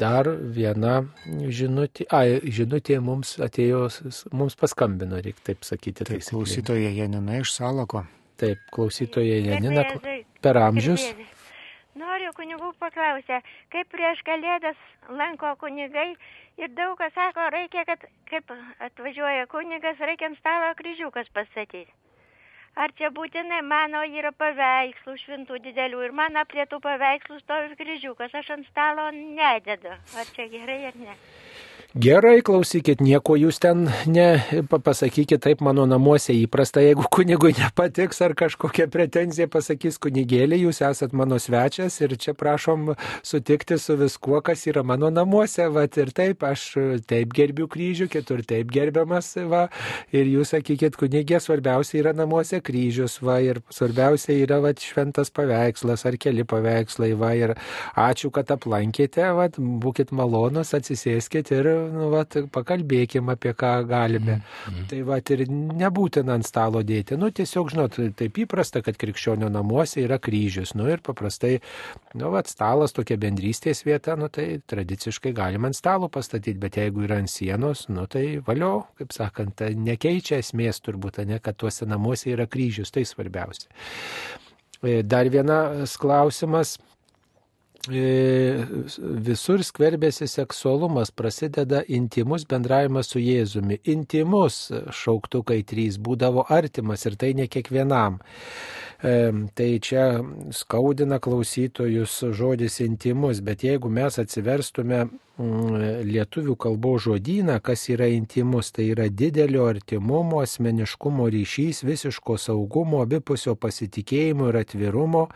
dar viena žinutė, a, žinutė mums atėjo, mums paskambino, reikia taip sakyti. Taip, klausytoja Janina iš Salako. Taip, klausytoja Janina per amžius. Noriu kunigų paklausę, kaip prieš kalėdas lanko kunigai ir daug kas sako, reikia, kad kaip atvažiuoja kunigas, reikia ant stalo kryžiukas pastatyti. Ar čia būtinai mano yra paveikslų šventų didelių ir mano prie tų paveikslų stovi kryžiukas, aš ant stalo nededu. Ar čia gerai ar ne? Gerai, klausykit, nieko jūs ten nepasakykit, taip mano namuose įprasta, jeigu kunigui nepatiks ar kažkokia pretenzija pasakys kunigėlį, jūs esat mano svečias ir čia prašom sutikti su viskuo, kas yra mano namuose, va ir taip, aš taip gerbiu kryžių, kitur taip gerbiamas, va, ir jūs sakykit, kunigė, svarbiausia yra namuose kryžius, va, ir svarbiausia yra, va, šventas paveikslas ar keli paveikslai, va, ir ačiū, kad aplankėte, va, būkite malonus, atsisėskit ir nu, vat, pakalbėkim apie ką galime. Mm. Tai va, ir nebūtina ant stalo dėti. Nu, tiesiog, žinot, taip įprasta, kad krikščionio namuose yra kryžius. Nu, ir paprastai, nu, vat, stalas tokia bendrystės vieta, nu, tai tradiciškai galima ant stalo pastatyti, bet jeigu yra ant sienos, nu, tai valio, kaip sakant, tai nekeičia esmės turbūt, ne, kad tuose namuose yra kryžius, tai svarbiausia. E, dar vienas klausimas E, visur skverbėsi seksualumas, prasideda intimus bendravimas su Jėzumi. Intimus šauktukai trys būdavo artimas ir tai ne kiekvienam. Tai čia skaudina klausytojus žodis intimus, bet jeigu mes atsiverstume lietuvių kalbos žodyną, kas yra intimus, tai yra didelio artimumo, asmeniškumo ryšys, visiško saugumo, abipusio pasitikėjimo ir atvirumo,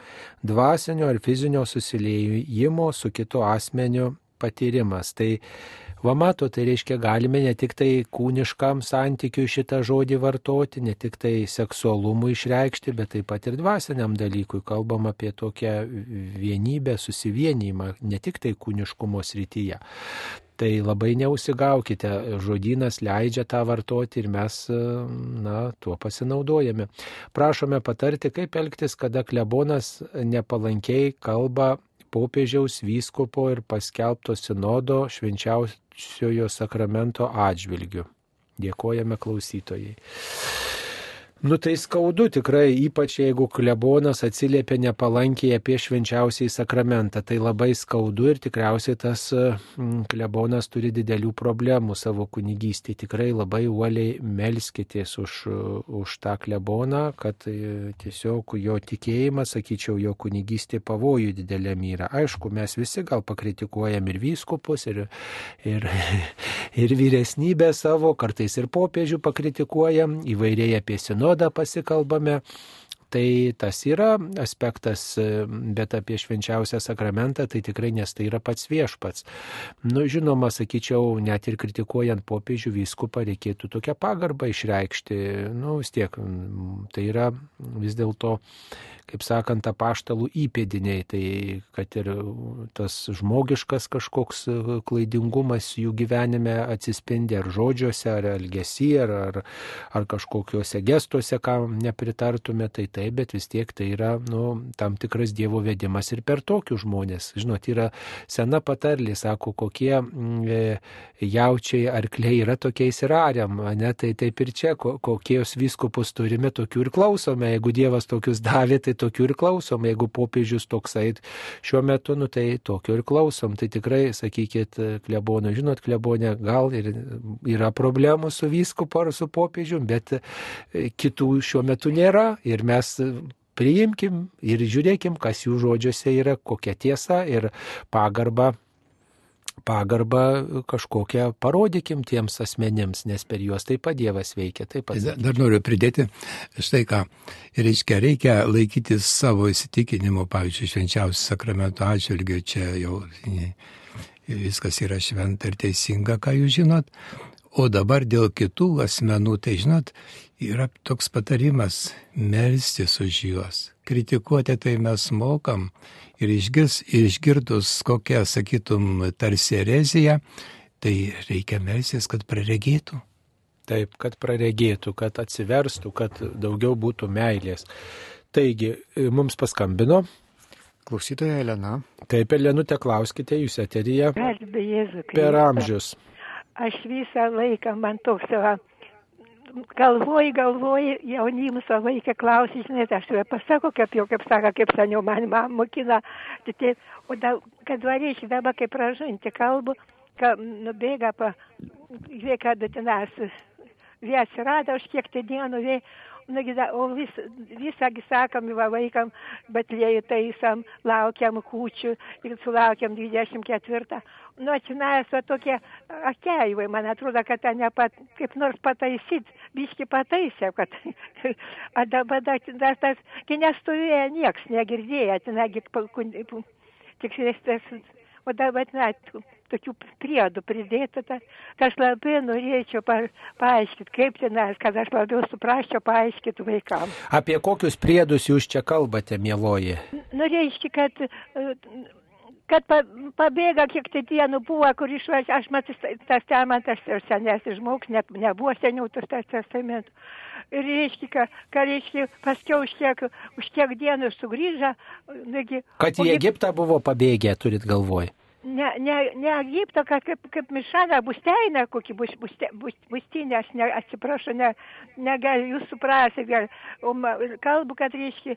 dvasinio ar fizinio susiliejimo su kitu asmeniu patyrimas. Tai Va mato, tai reiškia, galime ne tik tai kūniškam santykiu šitą žodį vartoti, ne tik tai seksualumui išreikšti, bet taip pat ir dvasiniam dalykui. Kalbam apie tokią vienybę, susivienymą, ne tik tai kūniškumo srityje. Tai labai neusigaukite, žodynas leidžia tą vartoti ir mes, na, tuo pasinaudojame. Prašome patarti, kaip elgtis, kada klebonas nepalankiai kalba popiežiaus vyskupo ir paskelbto sinodo švenčiausiojo sakramento atžvilgiu. Dėkojame klausytojai. Nu tai skaudu tikrai, ypač jeigu klebonas atsiliepia nepalankiai apie švenčiausiai sakramentą. Tai labai skaudu ir tikriausiai tas mm, klebonas turi didelių problemų savo kunigystėje. Tikrai labai uoliai melskitės už, už tą kleboną, kad e, tiesiog jo tikėjimas, sakyčiau, jo kunigystė pavojų dideliam yra. Aišku, mes visi gal pakritikuojam ir vyskupus, ir, ir, [laughs] ir vyresnybę savo, kartais ir popiežių pakritikuojam įvairiai apie sinodą sinodą pasikalbame. Tai tas yra aspektas, bet apie švenčiausią sakramentą tai tikrai, nes tai yra pats viešpats. Nu, žinoma, sakyčiau, net ir kritikuojant popiežių vyskupą reikėtų tokią pagarbą išreikšti. Nu, vis tiek, tai yra vis dėlto kaip sakant, apaštalų įpėdiniai, tai kad ir tas žmogiškas kažkoks klaidingumas jų gyvenime atsispindi ar žodžiuose, ar elgesy, ar, ar, ar kažkokiuose gestuose, kam nepritartume, tai taip, bet vis tiek tai yra nu, tam tikras Dievo vedimas ir per tokius žmonės. Žinot, yra sena patarlė, sako, kokie mm, e, jaučiai arkliai yra tokiais ir ariam, ne, tai taip ir čia, kokios vyskupus turime, tokių ir klausome. Jeigu Dievas tokius davė, tai tokių ir klausom. Jeigu popiežius toksai šiuo metu, nu, tai tokio ir klausom. Tai tikrai, sakykit, klebonų, žinot, klebonė, gal ir yra problemų su vyskupu ar su popiežiu, bet e, kitų šiuo metu nėra. Ir mes priimkim ir žiūrėkim, kas jų žodžiuose yra, kokia tiesa ir pagarba pagarbą kažkokią parodykim tiems asmenims, nes per juos taip pat Dievas veikia. Taip pat. Dar noriu pridėti štai ką. Reiškia, reikia laikytis savo įsitikinimo, pavyzdžiui, švenčiausių sakramentų atžvilgių, čia jau viskas yra šventa ir teisinga, ką jūs žinot. O dabar dėl kitų asmenų, tai žinot, yra toks patarimas - melstis už juos. Kritikuoti tai mes mokam ir išgirs, išgirdus kokią, sakytum, tarsi ereziją, tai reikia melsis, kad praregėtų. Taip, kad praregėtų, kad atsiverstų, kad daugiau būtų meilės. Taigi, mums paskambino. Klausytoja Elena. Taip, Elenute, klauskite, jūs eteryje. Per amžius. Aš visą laiką man toks yra galvoji, galvoji, jaunimus vaiką klausi, žinai, aš jau pasako, kaip jau, kaip sako, kaip seniau man mokina, tai, o da, kad varėši dabar kaip pražinti kalbų, kad nubėga žiūrėk, kad tenas, vėl atsirado, už kiek tai dienų, vėl, Nagi, o vis, visągi sakom va vaikam, bet lėjų taisam, laukiam kūčių ir sulaukiam 24. Nu, atsinavęs va tokie akeivai, man atrodo, kad ten nepat, kaip nors pataisyt, biški pataisė, kad [laughs] dabar dar, tas, kai nestovėjo nieks, negirdėjo, tenagi, tik tas, o dabar net tokių priedų pridėta, ta, tai aš labai norėčiau pa, paaiškinti, kaip ten, kad aš labiau suprasčiau paaiškinti vaikams. Apie kokius priedus jūs čia kalbate, mėloji? Norėčiau, kad kad pa, pabėga, kiek tai dienų buvo, kur išvažiavo, aš matau, tas testamentas ir senesnis žmogus, ne, nebuvo seniau tas testamentas. Ir reiškia, kad, kad reiškia, paskiau už tiek, už tiek dienų sugrįžę. Negi, kad į Egiptą buvo pabėgę, turit galvoj ne, ne, ne Egipto, kaip, kaip Mišana Busteinė, kokį bus, buste, bus, bustinė, aš ne, atsiprašau, ne, negaliu jūs suprasti, gal, o kalbu, kad reiškia,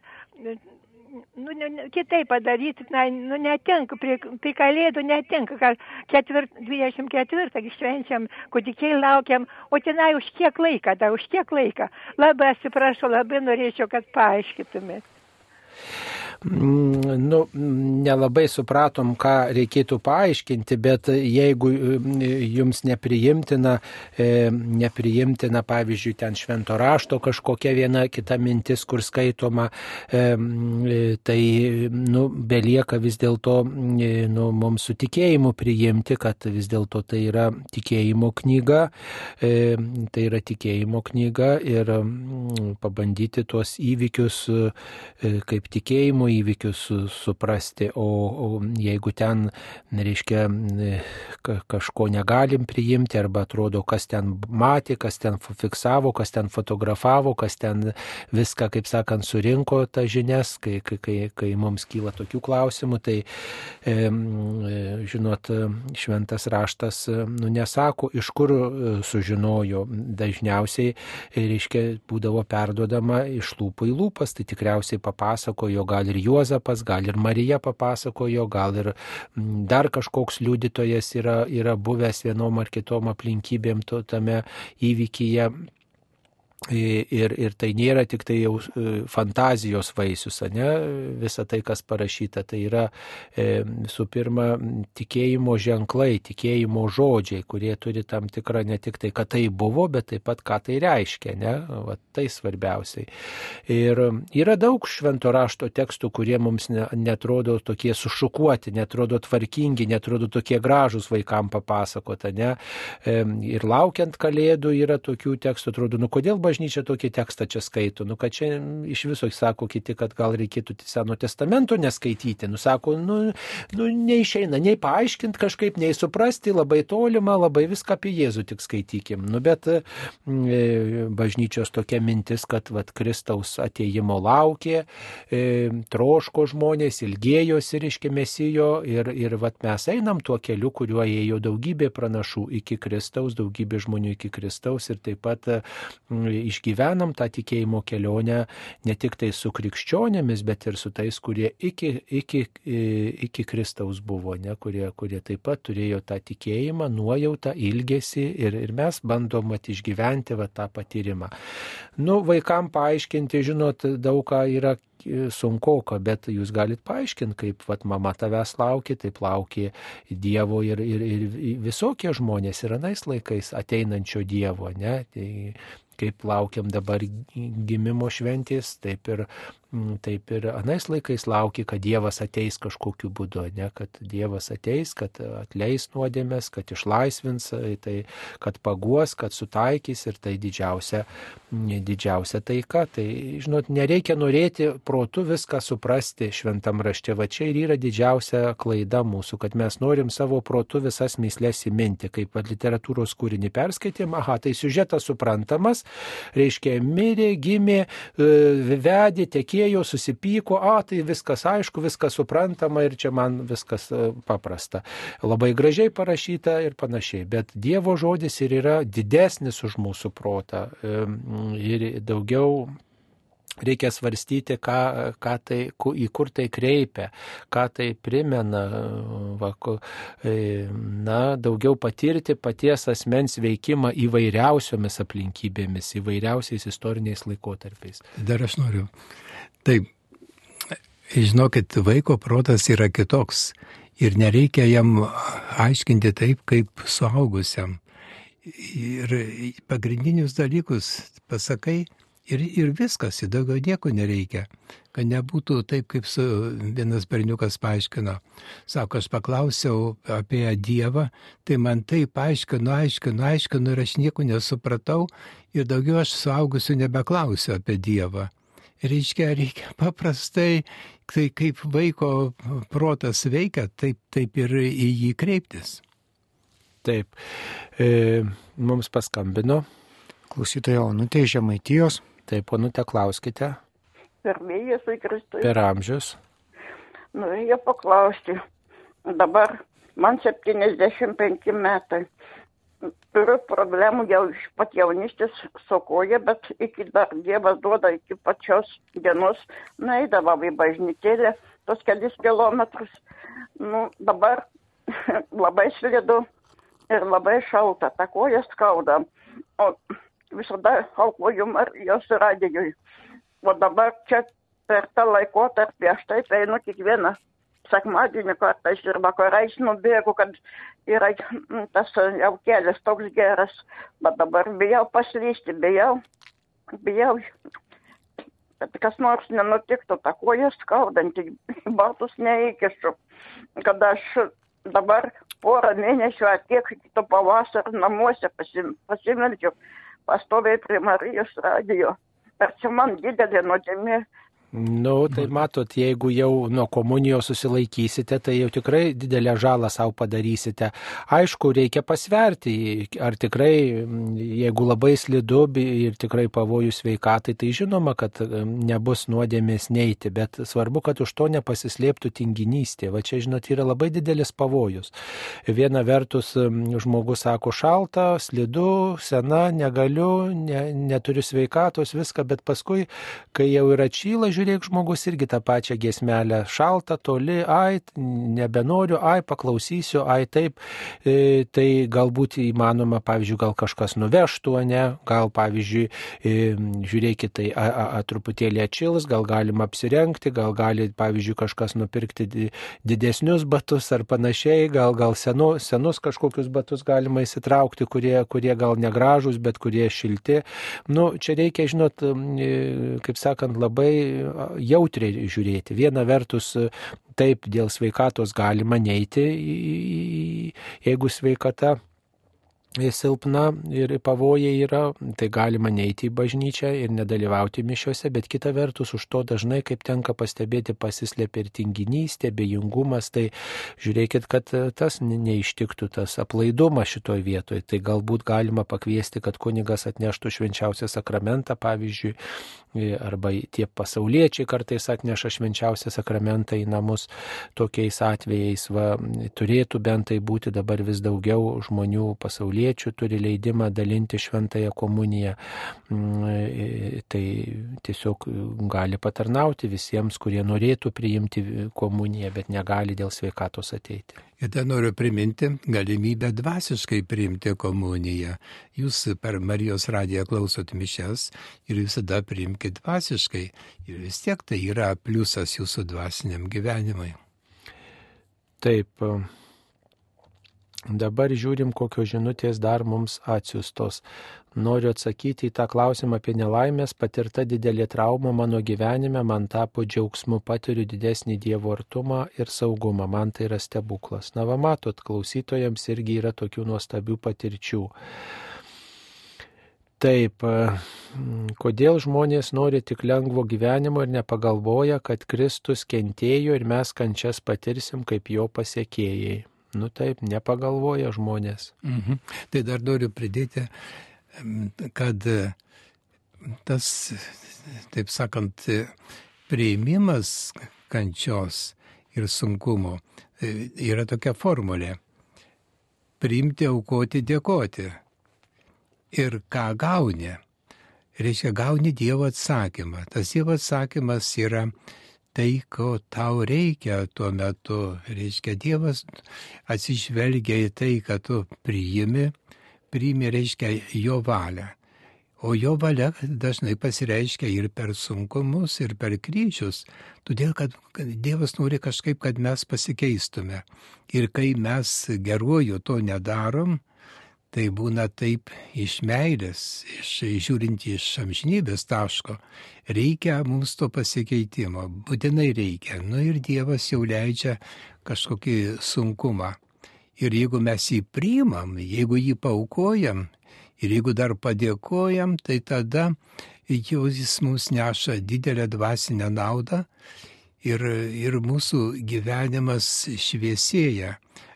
nu, ne, kitaip padaryti, na, nu, netinka, prie, prie kalėdų netinka, kad ketvirt, 24 švenčiam, kūdikiai laukiam, o tenai už kiek laiką, da, už kiek laiką. Labai atsiprašau, labai norėčiau, kad paaiškytumėt. Mm, nu, nelabai supratom, ką reikėtų paaiškinti, bet jeigu e, jums nepriimtina, e, nepriimtina, pavyzdžiui, ten švento rašto kažkokia viena kita mintis, kur skaitoma, e, tai nu, belieka vis dėlto nu, mums su tikėjimu priimti, kad vis dėlto tai yra tikėjimo knyga, tai yra tikėjimo knyga ir pabandyti tuos įvykius kaip tikėjimo įvykius suprasti, o, o jeigu ten, reiškia, kažko negalim priimti arba atrodo, kas ten matė, kas ten fiksavo, kas ten fotografavo, kas ten viską, kaip sakant, surinko tas žinias, kai, kai, kai, mums kyla tokių klausimų, tai, žinot, šventas raštas, nu, nesako, iš kur e, sužinojo, dažniausiai, reiškia, būdavo perduodama iš lūpų į lūpas, tai tikriausiai papasakojo gal ir Juozapas, gal ir Marija papasakojo, gal ir mm, dar kažkoks liudytojas yra, yra buvęs vienom ar kitom aplinkybėm to, tame įvykyje Ir, ir tai nėra tik tai jau e, fantazijos vaisius, ne, visa tai, kas parašyta, tai yra e, visų pirma tikėjimo ženklai, tikėjimo žodžiai, kurie turi tam tikrą ne tik tai, kad tai buvo, bet taip pat, ką tai reiškia, ne, Va, tai svarbiausiai. Ir yra daug švento rašto tekstų, kurie mums ne, netrodo tokie sušukuoti, netrodo tvarkingi, netrodo tokie gražus vaikams papasakota, ne. Ir laukiant kalėdų yra tokių tekstų, atrodo, nu kodėl bažnyčia bažnyčia tokį tekstą čia skaito, nu kad čia iš viso sako kiti, kad gal reikėtų Seno testamento neskaityti, nu sako, nu, nu neišeina nei paaiškinti kažkaip, nei suprasti, labai tolima, labai viską apie Jėzų tik skaitykim. Nu bet e, bažnyčios tokia mintis, kad vat, Kristaus ateimo laukė, e, troško žmonės, ilgėjosi, reiškia mesijo ir, ir vat, mes einam tuo keliu, kuriuo ėjo daugybė pranašų iki Kristaus, daugybė žmonių iki Kristaus ir taip pat mm, išgyvenam tą tikėjimo kelionę ne tik tai su krikščionėmis, bet ir su tais, kurie iki, iki, iki Kristaus buvo, ne, kurie, kurie taip pat turėjo tą tikėjimą, nuojautą, ilgesį ir, ir mes bandom mat, išgyventi va, tą patyrimą. Nu, vaikam paaiškinti, žinot, daug ką yra sunkoka, bet jūs galit paaiškinti, kaip vat, mama tavęs laukia, taip laukia Dievo ir, ir, ir visokie žmonės ir anais laikais ateinančio Dievo, ne? Tai kaip laukiam dabar gimimo šventės, taip ir taip ir anais laikais lauki, kad Dievas ateis kažkokiu būdu, ne, kad Dievas ateis, kad atleis nuodėmės, kad išlaisvins, tai kad paguos, kad sutaikys ir tai didžiausia, mm, didžiausia taika. Tai, žinot, nereikia norėti protų viską suprasti šventam rašte, va čia ir yra didžiausia klaida mūsų, kad mes norim savo protų visas mislės įminti, kaip literatūros kūrinį perskaitėm, aha, tai siužetas suprantamas, reiškia, mirė, gimė, e, vedė, tekėjo išėjo, susipyko, a, tai viskas aišku, viskas suprantama ir čia man viskas e, paprasta. Labai gražiai parašyta ir panašiai, bet Dievo žodis ir yra didesnis už mūsų protą e, ir daugiau reikia svarstyti, ką, ką tai, į kur tai kreipia, ką tai primena, va, e, na, daugiau patirti paties asmens veikimą įvairiausiomis aplinkybėmis, įvairiausiais istoriniais laikotarpiais. Dar aš noriu. Taip, žinokit, vaiko protas yra kitoks ir nereikia jam aiškinti taip, kaip suaugusiam. Ir pagrindinius dalykus pasakai, Ir, ir viskas, ir daugiau nieko nereikia. Kad nebūtų taip, kaip su vienas berniukas paaiškino. Sako, aš paklausiau apie Dievą, tai man taip aiškino, aiškino, aiškino ir aš nieko nesupratau ir daugiau aš suaugusiu nebeklausiu apie Dievą. Reiškia, reikia paprastai, tai kaip vaiko protas veikia, taip, taip ir į jį kreiptis. Taip, e, mums paskambino. Klausytoja Onutė iš Žemaitijos. Taip, ponute, klauskite. Per mėnesį Kristui. Per amžius. Norėjau paklausti. Dabar man 75 metai. Turiu problemų jau iš pat jaunystės su koja, bet iki dar Dievas duoda iki pačios dienos. Naidavau į bažnytėlę tos kelis kilometrus. Nu, dabar [laughs] labai slidu ir labai šalta, ta koja skauda. O visada aukoju Marijos radijui. O dabar čia per tą laikotarpį aš taip einu kiekvieną sekmadienį kartais ir vakarais nubėgu, kad yra [laughs] tas jau kelias toks geras, bet dabar bijau paslysti, bijau, bijau, kad kas nors nenutiktų, ta koja skaudanti, [laughs] batus neįkišu, kad aš dabar porą mėnesių atiek kito pavasario namuose pasim, pasimeldžiu pastoviai prie Marijos radijo. Ar čia man didelė nuodėmė Nu, tai matot, jeigu jau nuo komunijos susilaikysite, tai jau tikrai didelę žalą savo padarysite. Aišku, reikia pasverti, ar tikrai, jeigu labai slidu ir tikrai pavojus sveikatai, tai žinoma, kad nebus nuodėmės neiti, bet svarbu, kad už to nepasislėptų tinginystė. Va čia, žinot, yra labai didelis pavojus. Viena vertus, žmogus sako šalta, slidu, sena, negaliu, ne, neturiu sveikatos, viską, bet paskui, kai jau yra čyla, žiūrėk, žiūrėk, žmogus irgi tą pačią gesmelę šalta, toli, ai, nebenoriu, ai, paklausysiu, ai, taip, e, tai galbūt įmanoma, pavyzdžiui, gal kažkas nuvežtų, ne, gal, pavyzdžiui, e, žiūrėkit, tai a, a, a, truputėlį atšils, gal galima apsirengti, gal gali, pavyzdžiui, kažkas nupirkti didesnius batus ar panašiai, gal, gal senu, senus kažkokius batus galima įsitraukti, kurie, kurie gal negražus, bet kurie šilti. Nu, čia reikia, žinot, kaip sakant, labai jautriai žiūrėti. Viena vertus, taip, dėl sveikatos galima neiti, jeigu sveikata silpna ir pavojai yra, tai galima neiti į bažnyčią ir nedalyvauti mišiuose, bet kita vertus už to dažnai, kaip tenka pastebėti, pasislėpia ir tinginystė, bejingumas, tai žiūrėkit, kad tas neištiktų tas aplaidumas šitoje vietoje. Tai galbūt galima pakviesti, kad kunigas atneštų švenčiausią sakramentą, pavyzdžiui, arba tie pasauliečiai kartais atneša švenčiausią sakramentą į namus tokiais atvejais. Va, turėtų bent tai būti dabar vis daugiau žmonių pasauliečių turi leidimą dalinti šventąją komuniją. Mm, tai tiesiog gali patarnauti visiems, kurie norėtų priimti komuniją, bet negali dėl sveikatos ateiti. Ir dar noriu priminti galimybę dvasiškai priimti komuniją. Jūs per Marijos radiją klausot mišes ir visada priimkite dvasiškai. Ir vis tiek tai yra pliusas jūsų dvasiniam gyvenimui. Taip. Dabar žiūrim, kokios žinutės dar mums atsiustos. Noriu atsakyti į tą klausimą apie nelaimės. Patirta didelė trauma mano gyvenime man tapo džiaugsmu, patiriu didesnį Dievo artumą ir saugumą. Man tai yra stebuklas. Na, va, matot, klausytojams irgi yra tokių nuostabių patirčių. Taip, kodėl žmonės nori tik lengvo gyvenimo ir nepagalvoja, kad Kristus kentėjo ir mes kančias patirsim kaip jo pasiekėjai. Nu taip, nepagalvoja žmonės. Mhm. Tai dar noriu pridėti kad tas, taip sakant, prieimimas kančios ir sunkumo e, yra tokia formulė. Priimti, aukoti, dėkoti. Ir ką gauni? Reiškia, gauni Dievo atsakymą. Tas Dievo atsakymas yra tai, ko tau reikia tuo metu. Reiškia, Dievas atsižvelgia į tai, kad tu priimi priimė reiškia jo valią. O jo valia dažnai pasireiškia ir per sunkumus, ir per kryžius, todėl kad Dievas nori kažkaip, kad mes pasikeistume. Ir kai mes geruoju to nedarom, tai būna taip iš meilės, iš, žiūrint iš amžinybės taško, reikia mums to pasikeitimo, būtinai reikia. Nu ir Dievas jau leidžia kažkokį sunkumą. Ir jeigu mes jį priimam, jeigu jį paukojam ir jeigu dar padėkojam, tai tada jau jis mums neša didelę dvasinę naudą ir, ir mūsų gyvenimas šviesėja.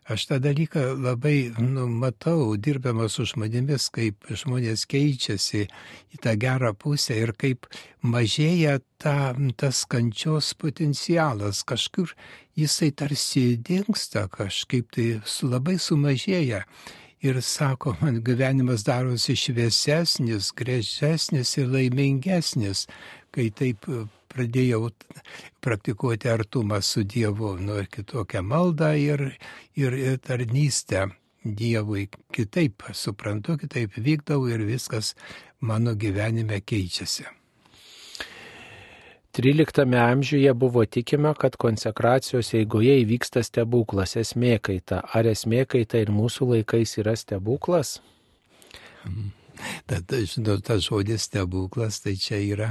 Aš tą dalyką labai nu, matau, dirbamas su žmonėmis, kaip žmonės keičiasi į tą gerą pusę ir kaip mažėja ta, tas kančios potencialas. Kažkur jisai tarsi dinksta, kažkaip tai su, labai sumažėja. Ir sako, man gyvenimas darosi šviesesnis, gražesnis ir laimingesnis, kai taip pradėjau praktikuoti artumą su Dievu, nu ir kitokią maldą ir, ir, ir tarnystę Dievui. Kitaip suprantu, kitaip vykdau ir viskas mano gyvenime keičiasi. XIII amžiuje buvo tikima, kad konsekracijos eigoje įvyksta stebuklas, esmė kaita. Ar esmė kaita ir mūsų laikais yra stebuklas? Mm. Tad, žinau, tas žodis stebuklas, tai čia yra,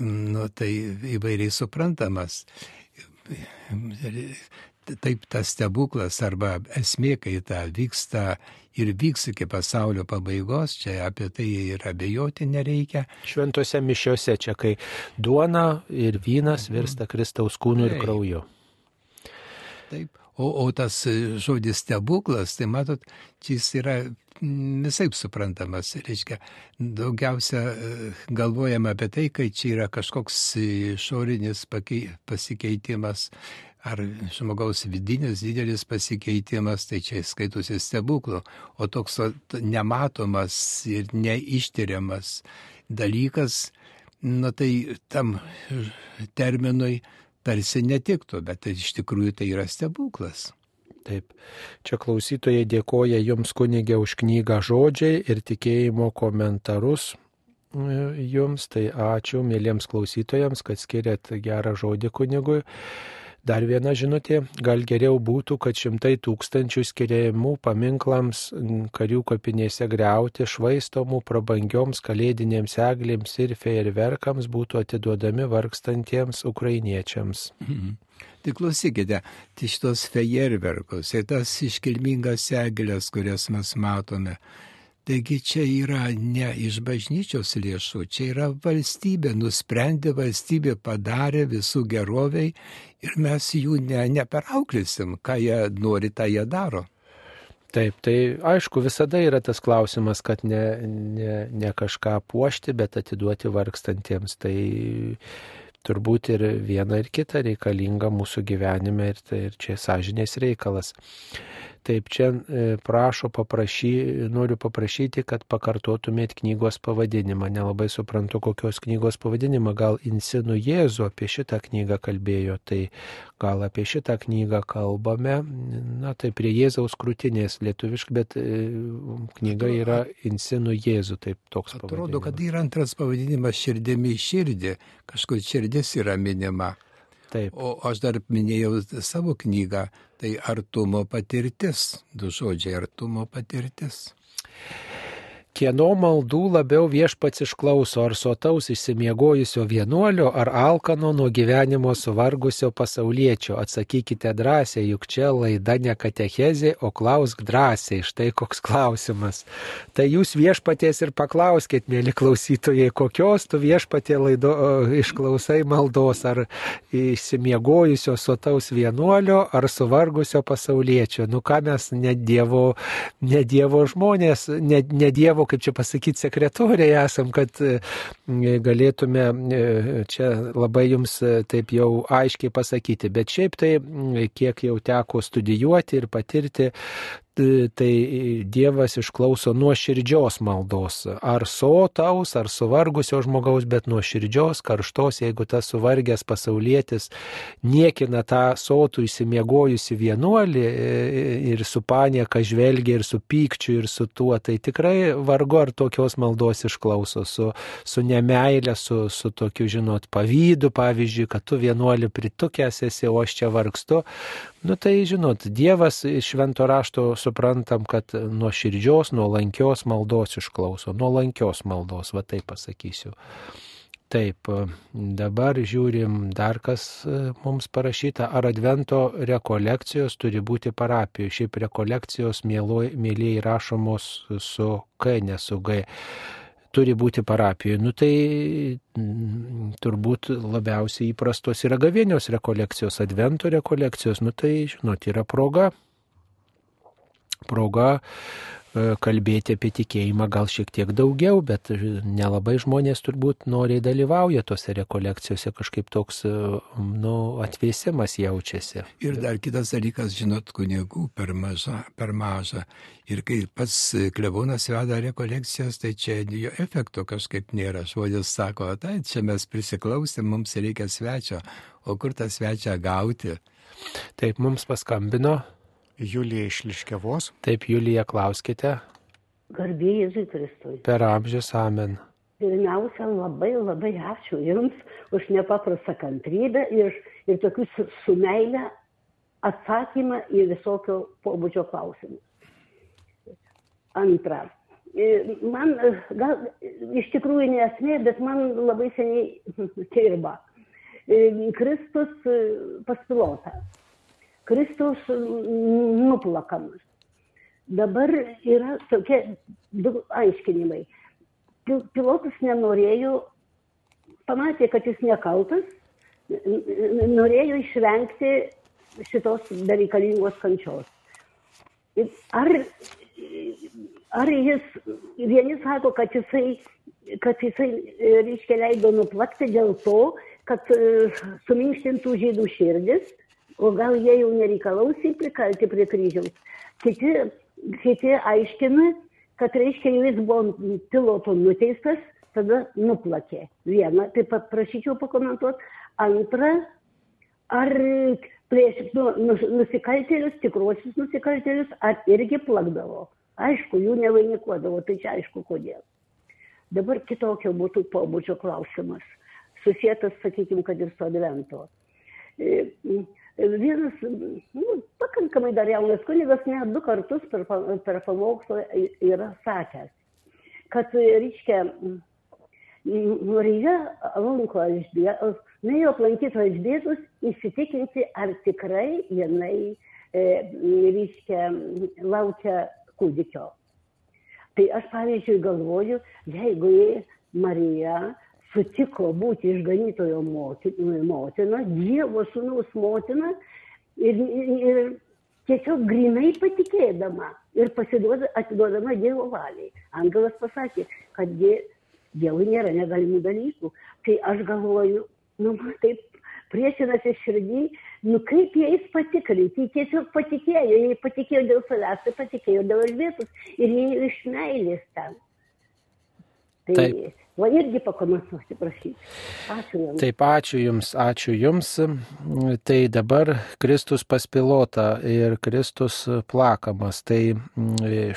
nu, tai įvairiai suprantamas. Taip tas stebuklas arba esmė, kai ta vyksta ir vyks iki pasaulio pabaigos, čia apie tai ir abejoti nereikia. Šventose mišiuose čia, kai duona ir vynas virsta Kristaus kūnu ir krauju. Taip. O, o tas žodis stebuklas, tai matot, jis yra visai suprantamas. Reiškia, daugiausia e, galvojama apie tai, kai čia yra kažkoks išorinis pasikeitimas ar žmogaus vidinis didelis pasikeitimas, tai čia skaitusi stebuklu, o toks nematomas ir neištiriamas dalykas, na tai tam terminui tarsi netiktų, bet tai iš tikrųjų tai yra stebuklas. Taip. Čia klausytojai dėkoja Jums kunigė už knygą žodžiai ir tikėjimo komentarus e, Jums. Tai ačiū mėlyms klausytojams, kad skiriat gerą žodį kunigui. Dar viena žinutė, gal geriau būtų, kad šimtai tūkstančių skiriamų paminklams karių kapinėse greuti, švaistomų prabangioms kalėdinėms eglėms ir fejerverkams būtų atiduodami vargstantiems ukrainiečiams. Mhm. Tai klausykite, tai šitos fejerverkus ir tas iškilmingas eglės, kurias mes matome, Taigi čia yra ne iš bažnyčios lėšų, čia yra valstybė, nusprendė valstybė, padarė visų geroviai ir mes jų ne, neperauklysim, ką jie nori, tą jie daro. Taip, tai aišku, visada yra tas klausimas, kad ne, ne, ne kažką puošti, bet atiduoti vargstantiems. Tai turbūt ir viena ir kita reikalinga mūsų gyvenime ir, tai, ir čia sąžinės reikalas. Taip, čia e, prašo, paprašy, noriu paprašyti, kad pakartotumėt knygos pavadinimą. Nelabai suprantu, kokios knygos pavadinimą. Gal Insinu Jėzu apie šitą knygą kalbėjo, tai gal apie šitą knygą kalbame. Na, tai prie Jėzaus krūtinės lietuviškai, bet e, knyga yra Insinu Jėzu, taip toks pavadinimas. Atrodo, kad yra antras pavadinimas širdimi širdį, kažkur širdis yra minima. Taip. O aš dar minėjau savo knygą, tai artumo patirtis, du žodžiai artumo patirtis. Kieno maldų labiau viešpats išklauso, ar sotaus išsimiegojusio vienuolio, ar alkano nuo gyvenimo suvargusio pasaulietčio? Atsakykite drąsiai, juk čia laida ne katechezė, o klausk drąsiai. Štai koks klausimas. Tai jūs viešpaties ir paklauskit, mėly klausytojai, kokios tu viešpatie laido išklausai maldos, ar išsimiegojusio sotaus vienuolio, ar suvargusio pasaulietčio. Nu ką mes ne Dievo, ne dievo žmonės, ne, ne Dievo savo, kaip čia pasakyti, sekretoriai esam, kad e, galėtume e, čia labai jums e, taip jau aiškiai pasakyti. Bet šiaip tai, kiek jau teko studijuoti ir patirti, tai Dievas išklauso nuo širdžios maldos. Ar sotaus, ar suvargusio žmogaus, bet nuo širdžios, karštos, jeigu tas suvargęs pasaulietis niekina tą sotų įsimiegojusi vienuolį ir su panieka žvelgia ir su pykčiu ir su tuo, tai tikrai vargu ar tokios maldos išklauso, su, su nemailė, su, su tokiu, žinot, pavydu, pavyzdžiui, kad tu vienuolį pritukęs esi, o aš čia vargstu. Nu tai, žinot, Dievas iš švento rašto suprantam, kad nuo širdžios, nuo lankios maldos išklauso, nuo lankios maldos, va taip pasakysiu. Taip, dabar žiūrim dar kas e, mums parašyta, ar advento rekolekcijos turi būti parapijoje. Šiaip rekolekcijos mėlyje rašomos su K, ne su G turi būti parapijoje. Nu tai m, turbūt labiausiai įprastos yra gavėnios rekolekcijos, advento rekolekcijos. Nu tai, žinot, yra proga proga kalbėti apie tikėjimą gal šiek tiek daugiau, bet nelabai žmonės turbūt noriai dalyvauja tose rekolekcijose, kažkaip toks e, nu, atvėsimas jaučiasi. Ir dar kitas dalykas, žinot, kunigų per maža, per maža. Ir kai pats klebonas veda rekolekcijas, tai čia jo efekto kažkaip nėra. Žodis sako, tai čia mes prisiklausėm, mums reikia svečio, o kur tą svečią gauti? Taip, mums paskambino Julija iš Liškevos. Taip, Julija, klauskite. Garbėjai Jėzui Kristui. Per amžius amen. Pirmiausia, labai labai ačiū Jums už nepaprastą kantrybę ir, ir tokius su, su meilė atsakymą į visokio pobūdžio klausimus. Antra. Man gal iš tikrųjų nesmė, bet man labai seniai [laughs] dirba. Kristus pas pilotą Kristus nuplakamas. Dabar yra tokie du aiškinimai. Pilotas nenorėjo, pamatė, kad jis nekaltas, norėjo išvengti šitos bereikalingos kančios. Ar, ar jis, vieni sako, kad jisai, kad jisai, reiškia, leido nuplakti dėl to, kad suminkštintų žydų širdis, o gal jie jau nereikalaus jį prikalti prie kryžiaus. Kiti, kiti aiškina, kad reiškia, jis buvo piloto nuteistas, tada nuplakė. Vieną, taip pat prašyčiau pakomentuoti. Antra, ar prieš nu, nusikaltėlius, tikruosius nusikaltėlius, ar irgi plakdavo. Aišku, jų nevainikuodavo, tai čia aišku kodėl. Dabar kitokio būtų pobūdžio klausimas, susijęs, sakykime, kad ir su Advento. E, vienas, nu, pakankamai dar jaunas kunigas, net du kartus per, per pamokslą yra sakęs, kad, reiškia, Marija lanko Elžbietos, nuėjo aplankyti Elžbietos, įsitikinti, ar tikrai jinai, e, reiškia, laukia kūdikio. Tai aš, pavyzdžiui, galvoju, jeigu Marija sutiko būti išganytojo motina, Dievo sūnaus motina ir, ir tiesiog grinai patikėdama ir atiduodama Dievo valiai. Angelas pasakė, kad die, Dievui nėra negalimų dalykų. Tai aš galvoju, nu, taip priešinasi širdį, nu kaip jais patikrinti, jie tiesiog patikėjo, jie patikėjo dėl savęs, tai patikėjo dėl Elvėtos ir jie iš meilės ten. Tai, Taip. Va irgi pakomentuoti, prašyti. Ačiū Jums. Taip, ačiū Jums, ačiū Jums. Tai dabar Kristus paspilota ir Kristus plakamas. Tai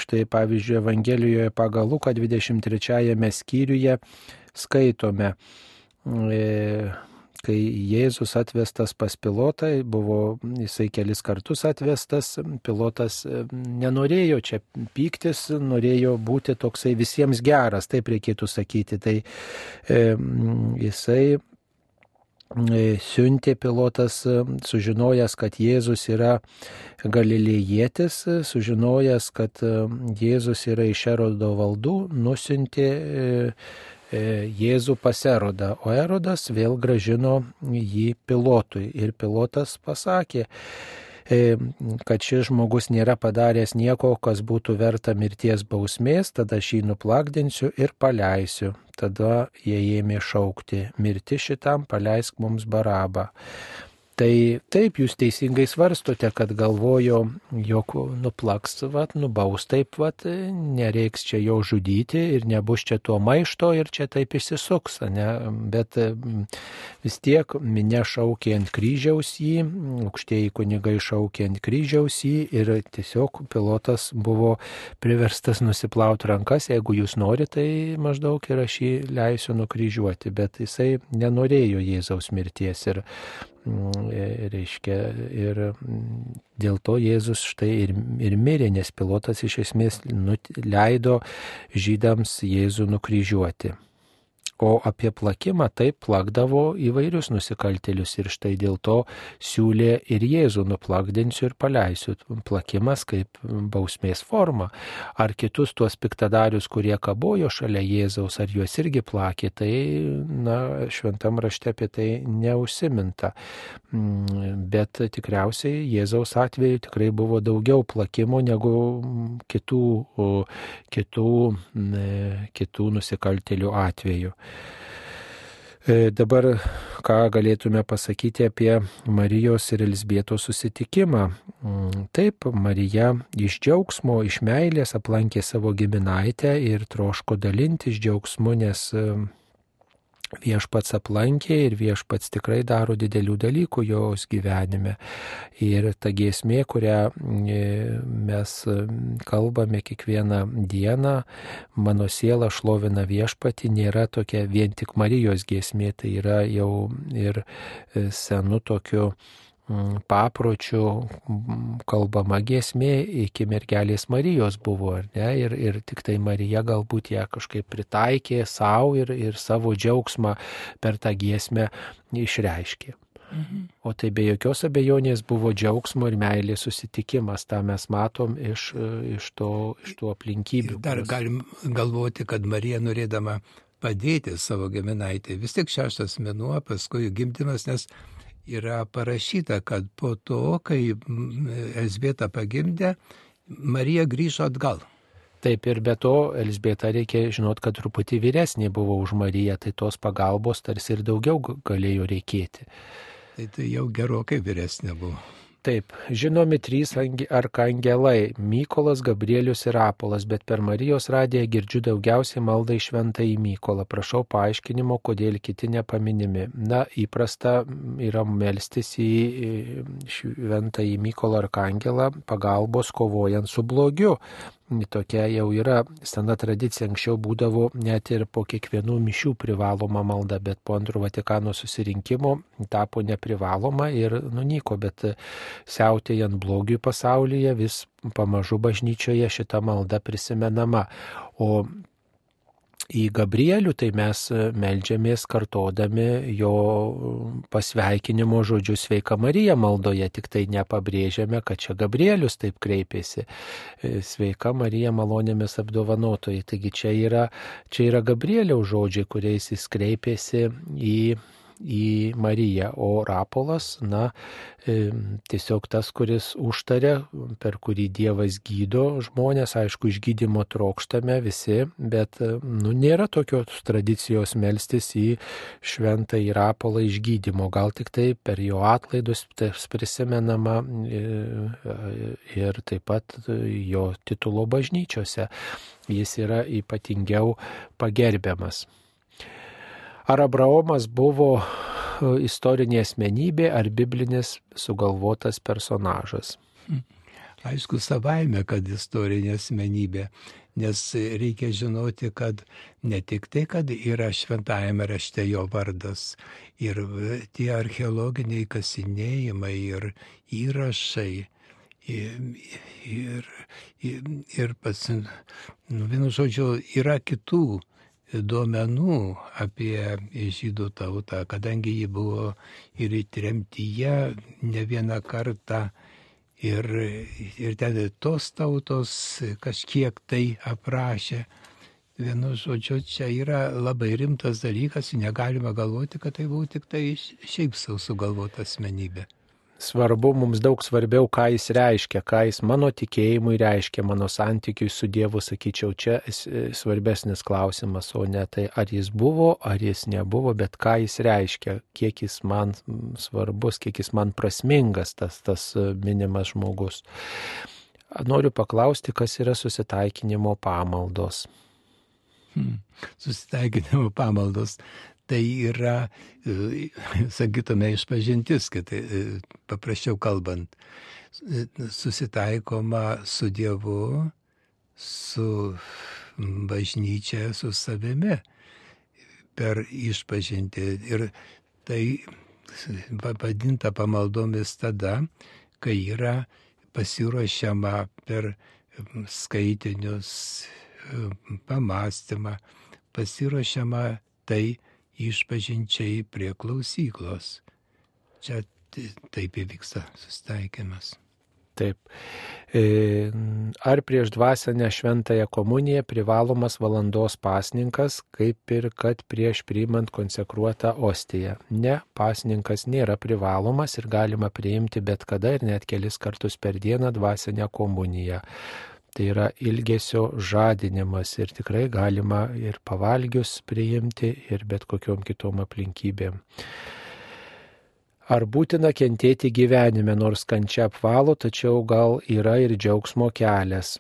štai pavyzdžiui Evangelijoje pagal Luką 23 skyriuje skaitome kai Jėzus atvestas pas pilotą, buvo jisai kelis kartus atvestas, pilotas e, nenorėjo čia pyktis, norėjo būti toksai visiems geras, taip reikėtų sakyti. Tai e, jisai e, siuntė pilotas, e, sužinojęs, kad Jėzus yra galilėjėtis, sužinojęs, kad Jėzus yra iš Erodo valdų, nusintė Jėzų pas Erodą, o Erodas vėl gražino jį pilotui ir pilotas pasakė, e, kad šis žmogus nėra padaręs nieko, kas būtų verta mirties bausmės, tada aš jį nuplakdinsiu ir paleisiu. Tada jie ėmė šaukti, mirti šitam, paleisk mums barabą. Tai taip, jūs teisingai svarstote, kad galvojo, jog nuplaks, vat, nubaus taip, vat, nereiks čia jo žudyti ir nebus čia tuo maišto ir čia taip išsisuks, ne? bet mm, vis tiek minė šaukė ant kryžiaus jį, aukštieji kunigai šaukė ant kryžiaus jį ir tiesiog pilotas buvo priverstas nusiplauti rankas, jeigu jūs norite, tai maždaug ir aš jį leisiu nukryžiuoti, bet jisai nenorėjo Jėzaus mirties ir reiškia, ir mm, dėl to Jėzus štai ir, ir mirė, nes pilotas iš esmės leido žydams Jėzų nukryžiuoti. O apie plakimą taip plakdavo įvairius nusikaltėlius ir štai dėl to siūlė ir Jėzų nuplakdinsiu ir paleisiu. Plakimas kaip bausmės forma. Ar kitus tuos piktadarius, kurie kabojo šalia Jėzaus, ar juos irgi plakė, tai na, šventam rašte apie tai neužsiminta. Mm, bet tikriausiai Jėzaus atveju tikrai buvo daugiau plakimų negu kitų, kitų, kitų nusikaltėlių atveju. E, dabar ką galėtume pasakyti apie Marijos ir Elisbieto susitikimą. Mm, taip, Marija iš džiaugsmo, iš meilės aplankė savo giminaitę ir troško dalinti iš džiaugsmu, nes viešpats aplankė ir viešpats tikrai daro didelių dalykų jos gyvenime. Ir ta giesmė, kurią e, mes kalbame kiekvieną dieną, mano siela šlovina viešpatį, nėra tokia vien tik Marijos giesmė, tai yra jau ir e, senu tokiu papročių mm, kalbama giesmė iki mergelės Marijos buvo, ar ne? Ir, ir tik tai Marija galbūt ją kažkaip pritaikė savo ir, ir savo džiaugsmą per tą giesmę išreiškė. Mhm. O tai be jokios abejonės buvo džiaugsmo ir meilės susitikimas, tą mes matom iš, iš, to, iš to aplinkybių. Ir dar galim galvoti, kad Marija norėdama padėti savo giminaitį, vis tik šeštas mėnuo, paskui gimdymas, nes yra parašyta, kad po to, kai Elsbieta pagimdė, Marija grįžo atgal. Taip ir be to, Elsbieta reikia žinot, kad truputį vyresnė buvo už Mariją, tai tos pagalbos tarsi ir daugiau galėjo reikėti. Tai tai jau gerokai vyresnė buvo. Taip, žinomi trys arkangelai - Mykolas, Gabrielius ir Apolas, bet per Marijos radiją girdžiu daugiausiai maldą į šventąjį Mykolą. Prašau paaiškinimo, kodėl kiti nepaminimi. Na, įprasta yra melstis į šventąjį Mykolą arkangelą pagalbos kovojant su blogiu tokia jau yra sena tradicija, anksčiau būdavo net ir po kiekvienų mišių privaloma malda, bet po antro Vatikano susirinkimo tapo neprivaloma ir nunyko, bet siautėjant blogiui pasaulyje vis pamažu bažnyčioje šita malda prisimenama. O į Gabrielių, tai mes e, melžiamės kartodami jo pasveikinimo žodžius sveika Marija maldoje, tik tai nepabrėžiame, kad čia Gabrielius taip kreipėsi. E, sveika Marija malonėmis apdovanotojai. Taigi čia yra, čia yra Gabrieliaus žodžiai, kuriais jis kreipėsi į į Mariją, o rapolas, na, tiesiog tas, kuris užtarė, per kurį Dievas gydo žmonės, aišku, išgydymo trokštame visi, bet, nu, nėra tokios tradicijos melstis į šventą į rapolą išgydymo, gal tik tai per jo atlaidus prisimenama e, ir taip pat jo titulo bažnyčiose. Jis yra ypatingiau pagerbiamas. Ar Abraomas buvo e, istorinė asmenybė ar biblinis sugalvotas personažas? Aišku, savaime, kad istorinė asmenybė, nes reikia žinoti, kad ne tik tai, kad yra šventajame rašte jo vardas, ir tie archeologiniai kasinėjimai ir įrašai, ir, ir, ir, ir pats, nu, vienu žodžiu, yra kitų duomenų apie žydų tautą, kadangi ji buvo ir įtremtyje ne vieną kartą. Ir, ir ten tos tautos kažkiek tai aprašė. Vienu žodžiu, čia yra labai rimtas dalykas, negalima galvoti, kad tai buvo tik tai šiaip sau sugalvota asmenybė svarbu, mums daug svarbiau, ką jis reiškia, ką jis mano tikėjimui reiškia, mano santykiui su Dievu, sakyčiau, čia svarbesnis klausimas, o ne tai, ar jis buvo, ar jis nebuvo, bet ką jis reiškia, kiek jis man svarbus, kiek jis man prasmingas, tas, tas minimas žmogus. Noriu paklausti, kas yra susitaikinimo pamaldos. Hmm. Susitaikinimo pamaldos tai yra, e, [laughs] sakytume, išpažintis, kad e, paprasčiau kalbant, e, susitaikoma su Dievu, su bažnyčia, su savimi per išpažinti. Ir tai pavadinta pamaldomis tada, kai yra pasiruošiama per skaitinius, pamastymą, pasiruošiama tai, išpažinčiai prie klausyklos. Čia taip įvyksta sustaikymas. Taip. E, ar prieš dvasinę šventąją komuniją privalomas valandos pasninkas, kaip ir kad prieš priimant konsekruotą ostiją? Ne, pasninkas nėra privalomas ir galima priimti bet kada ir net kelis kartus per dieną dvasinę komuniją. Tai yra ilgesio žadinimas ir tikrai galima ir pavalgius priimti ir bet kokiom kitom aplinkybėm. Ar būtina kentėti gyvenime, nors kančia apvalo, tačiau gal yra ir džiaugsmo kelias.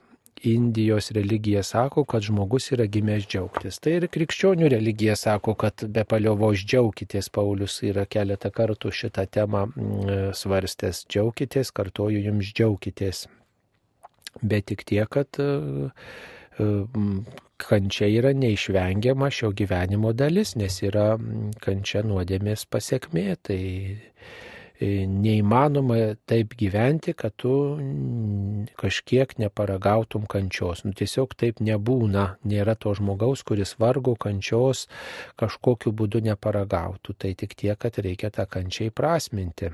Indijos religija sako, kad žmogus yra gimęs džiaugtis. Tai ir krikščionių religija sako, kad be paliovos džiaukitės. Paulius yra keletą kartų šitą temą mm, svarstęs. Džiaukitės, kartuoju jums džiaukitės bet tik tiek, kad e, e, kančia yra neišvengiama šio gyvenimo dalis, nes yra kančia nuodėmės pasiekmė. Tai e, neįmanoma taip gyventi, kad tu kažkiek neparagautum kančios. Nu, tiesiog taip nebūna. Nėra to žmogaus, kuris vargo kančios kažkokiu būdu neparagautų. Tai tik tiek, kad reikia tą kančią įprasminti.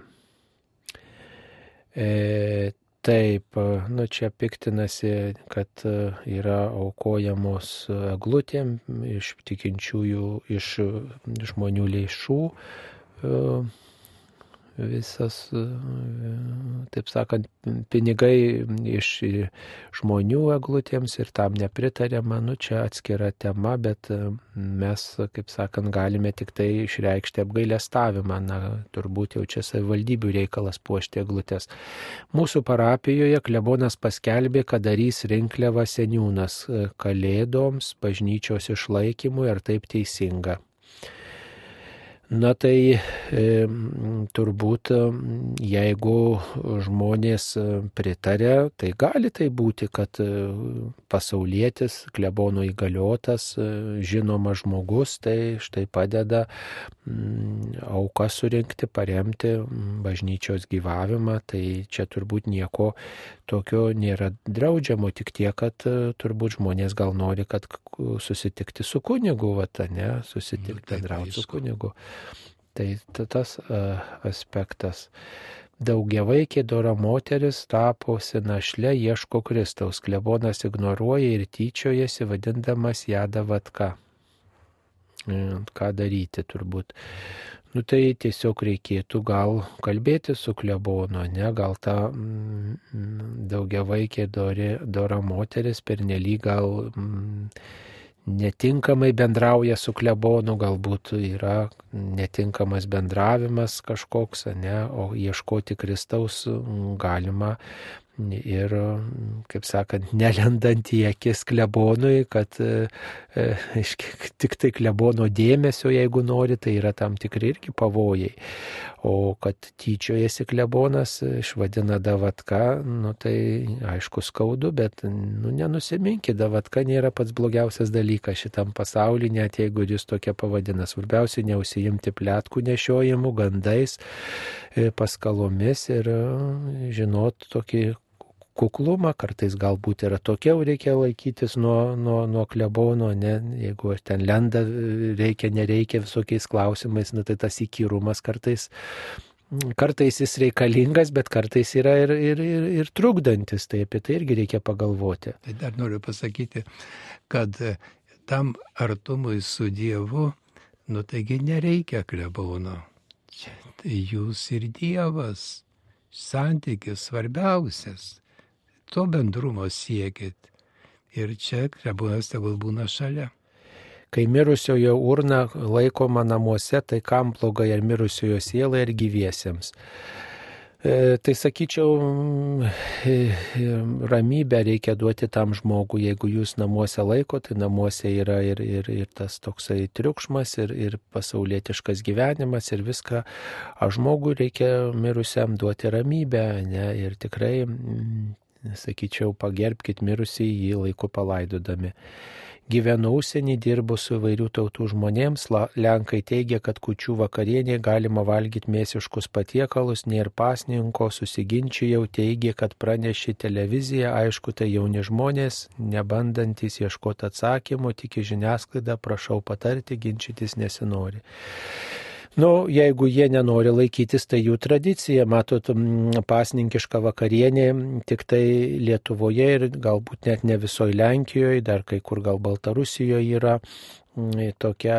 E, Taip, nu čia piktinasi, kad e, yra aukojamos glutėm iš tikinčiųjų, iš žmonių lėšų. Visas, taip sakant, pinigai iš žmonių eglutėms ir tam nepritarėma, nu čia atskira tema, bet e, mes, kaip sakant, galime tik tai išreikšti apgailestavimą, na, turbūt jau čia savivaldybių reikalas puošti eglutės. Mūsų parapijoje klebonas paskelbė, kad darys rinkliavą seniūnas e, kalėdoms, bažnyčios išlaikymui ar taip teisinga. Na tai e, turbūt jeigu žmonės pritarė, tai gali tai būti, kad e, pasaulietis, klebono įgaliotas, e, žinomas žmogus, tai štai padeda m, auką surinkti, paremti bažnyčios gyvavimą, tai čia turbūt nieko tokio nėra draudžiamo, tik tiek, kad e, turbūt žmonės gal nori, kad susitikti su kunigu, va, ne, susitikti, nu, bendrauti su kunigu. Tai tas aspektas. Daugiavaikė dora moteris tapusi našle ieško Kristaus. Klebonas ignoruoja ir tyčiojasi, vadindamas ją davatka. E, ką daryti turbūt. Nu tai tiesiog reikėtų gal kalbėti su klebonu, ne, gal ta mm, daugiavaikė dora moteris per nelyg gal mm, netinkamai bendrauja su klebonu, galbūt yra netinkamas bendravimas kažkoks, ne, o ieškoti Kristaus galima ir, kaip sakant, [laughs] nelendant į akis klebonui, kad e, e tik tai klebono dėmesio, jeigu nori, tai yra tam tikri irgi pavojai. O kad tyčiojasi klebonas, išvadina davatka, nu tai aišku skaudu, bet nu, nenusiminkit, davatka nėra pats blogiausias dalykas šitam pasaulyje, net jeigu jūs tokia pavadina. Svarbiausia, neusijimti plėtkų nešiojimų, gandais, e, paskalomis ir žinot tokį kuklumą, kartais galbūt yra tokia, reikia laikytis nuo, nuo, nuo klebono, ne, jeigu ten lenda, reikia, nereikia visokiais klausimais, nu, tai tas įkyrumas kartais kartais jis reikalingas, bet kartais yra ir, ir, ir, ir trukdantis, tai apie tai irgi reikia pagalvoti. Tai dar noriu pasakyti, kad tam artumui su Dievu, nu taigi nereikia klebono. Tai jūs ir Dievas, santykis svarbiausias to bendrumo siekit. Ir čia klebonas tegul būna šalia. Kai mirusiojo urna laikoma namuose, tai kam blogai ar mirusiojo sielai ar gyviesiems. E, tai sakyčiau, e, ramybę reikia duoti tam žmogui, jeigu jūs namuose laiko, tai namuose yra ir, ir, ir tas toksai triukšmas, ir, ir pasaulietiškas gyvenimas, ir viską. O žmogui reikia mirusiam duoti ramybę, ne, ir tikrai sakyčiau, pagerbkite mirusį jį laiku palaidodami. Gyvenu užsienį, dirbu su įvairių tautų žmonėms, Lenkai teigia, kad kučių vakarienė galima valgyti mėsiškus patiekalus, nėra pasninko, susiginčijau, teigia, kad pranešė televizija, aišku, tai jauni žmonės, nebandantis ieškoti atsakymų, tik į žiniasklaidą, prašau patarti, ginčytis nesinori. Nu, jeigu jie nenori laikytis, tai jų tradicija, matot, pasninkiška vakarienė tik tai Lietuvoje ir galbūt net ne visoje Lenkijoje, dar kai kur gal Baltarusijoje yra tokia,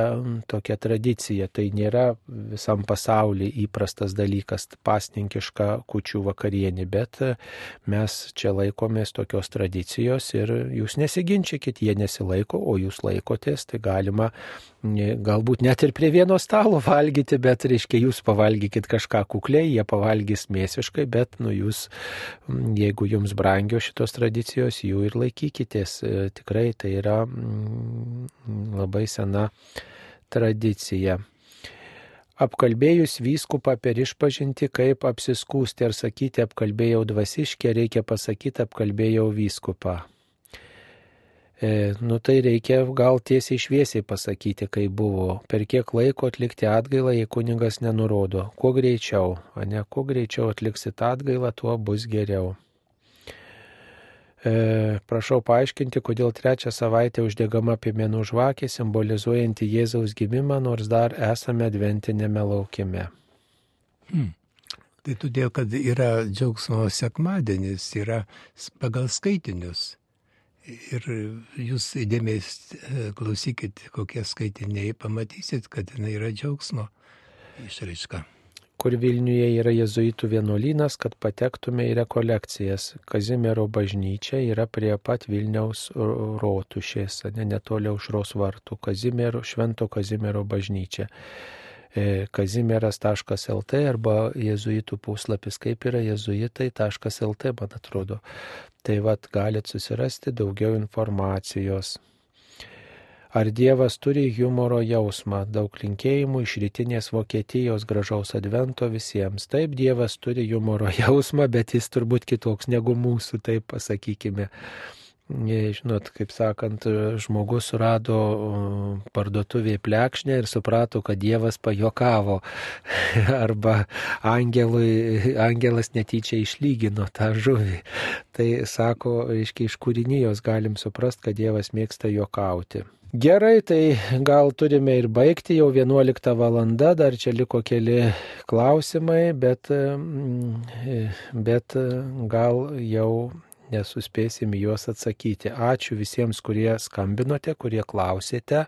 tokia tradicija. Tai nėra visam pasauliu įprastas dalykas pasninkiška kučių vakarienė, bet mes čia laikomės tokios tradicijos ir jūs nesiginčykit, jie nesilaiko, o jūs laikotės, tai galima galbūt net ir prie vieno stalo valgyti, bet reiškia jūs pavalgykit kažką kukliai, jie pavalgys mėsiškai, bet nu jūs, jeigu jums brangio šitos tradicijos, jų ir laikykitės. Tikrai tai yra labai labai sena tradicija. Apkalbėjus vyskupą per išpažinti, kaip apsiskūsti ar sakyti apkalbėjau dvasiškę, reikia pasakyti apkalbėjau vyskupą. E, nu tai reikia gal tiesiai šviesiai pasakyti, kai buvo, per kiek laiko atlikti atgailą, jei kuningas nenurodo. Kuo greičiau, o ne kuo greičiau atliksit atgailą, tuo bus geriau. E, prašau paaiškinti, kodėl trečią savaitę uždegama piemenų žvakė simbolizuojanti Jėzaus gimimą, nors dar esame adventinėme laukime. Hmm. Tai todėl, kad yra džiaugsmo sekmadienis, yra pagal skaitinius. Ir jūs įdėmiai e, klausykit, kokie skaitiniai, pamatysit, kad jinai yra džiaugsmo išraiška. Kur Vilniuje yra jezuitų vienuolynas, kad patektume į rekolekcijas. Kazimiero bažnyčia yra prie pat Vilniaus rotušės, ne netoli aušros vartų. Kazimiero, Švento Kazimiero bažnyčia. E, kazimieras.lt arba jezuitų puslapis, kaip yra jezuitai.lt, man atrodo. Tai vad galit susirasti daugiau informacijos. Ar Dievas turi humoro jausmą? Daug linkėjimų iš rytinės Vokietijos gražaus advento visiems. Taip, Dievas turi humoro [laughs] jausmą, bet jis turbūt kitoks negu mūsų, taip pasakykime. Žinot, kaip sakant, žmogus surado parduotuvėje plekšnę ir suprato, kad Dievas pajokavo. [laughs] Arba angelui, angelas netyčia išlygino tą žuvį. Tai sako, reiškia, iš kūrinijos galim suprast, kad Dievas mėgsta jokauti. Gerai, tai gal turime ir baigti, jau 11 valanda, dar čia liko keli klausimai, bet, bet gal jau nesuspėsim juos atsakyti. Ačiū visiems, kurie skambinote, kurie klausėte,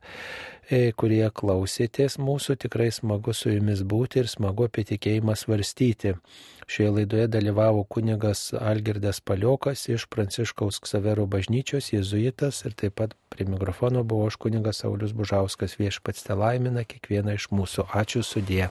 e, kurie klausėtės mūsų. Tikrai smagu su jumis būti ir smagu apie tikėjimą svarstyti. Šioje laidoje dalyvavo kunigas Algirdas Paliokas iš Pranciškaus Ksavero bažnyčios, jėzuitas ir taip pat prie mikrofono buvo aš kunigas Saulis Bužauskas viešpats te laimina kiekvieną iš mūsų. Ačiū sudė.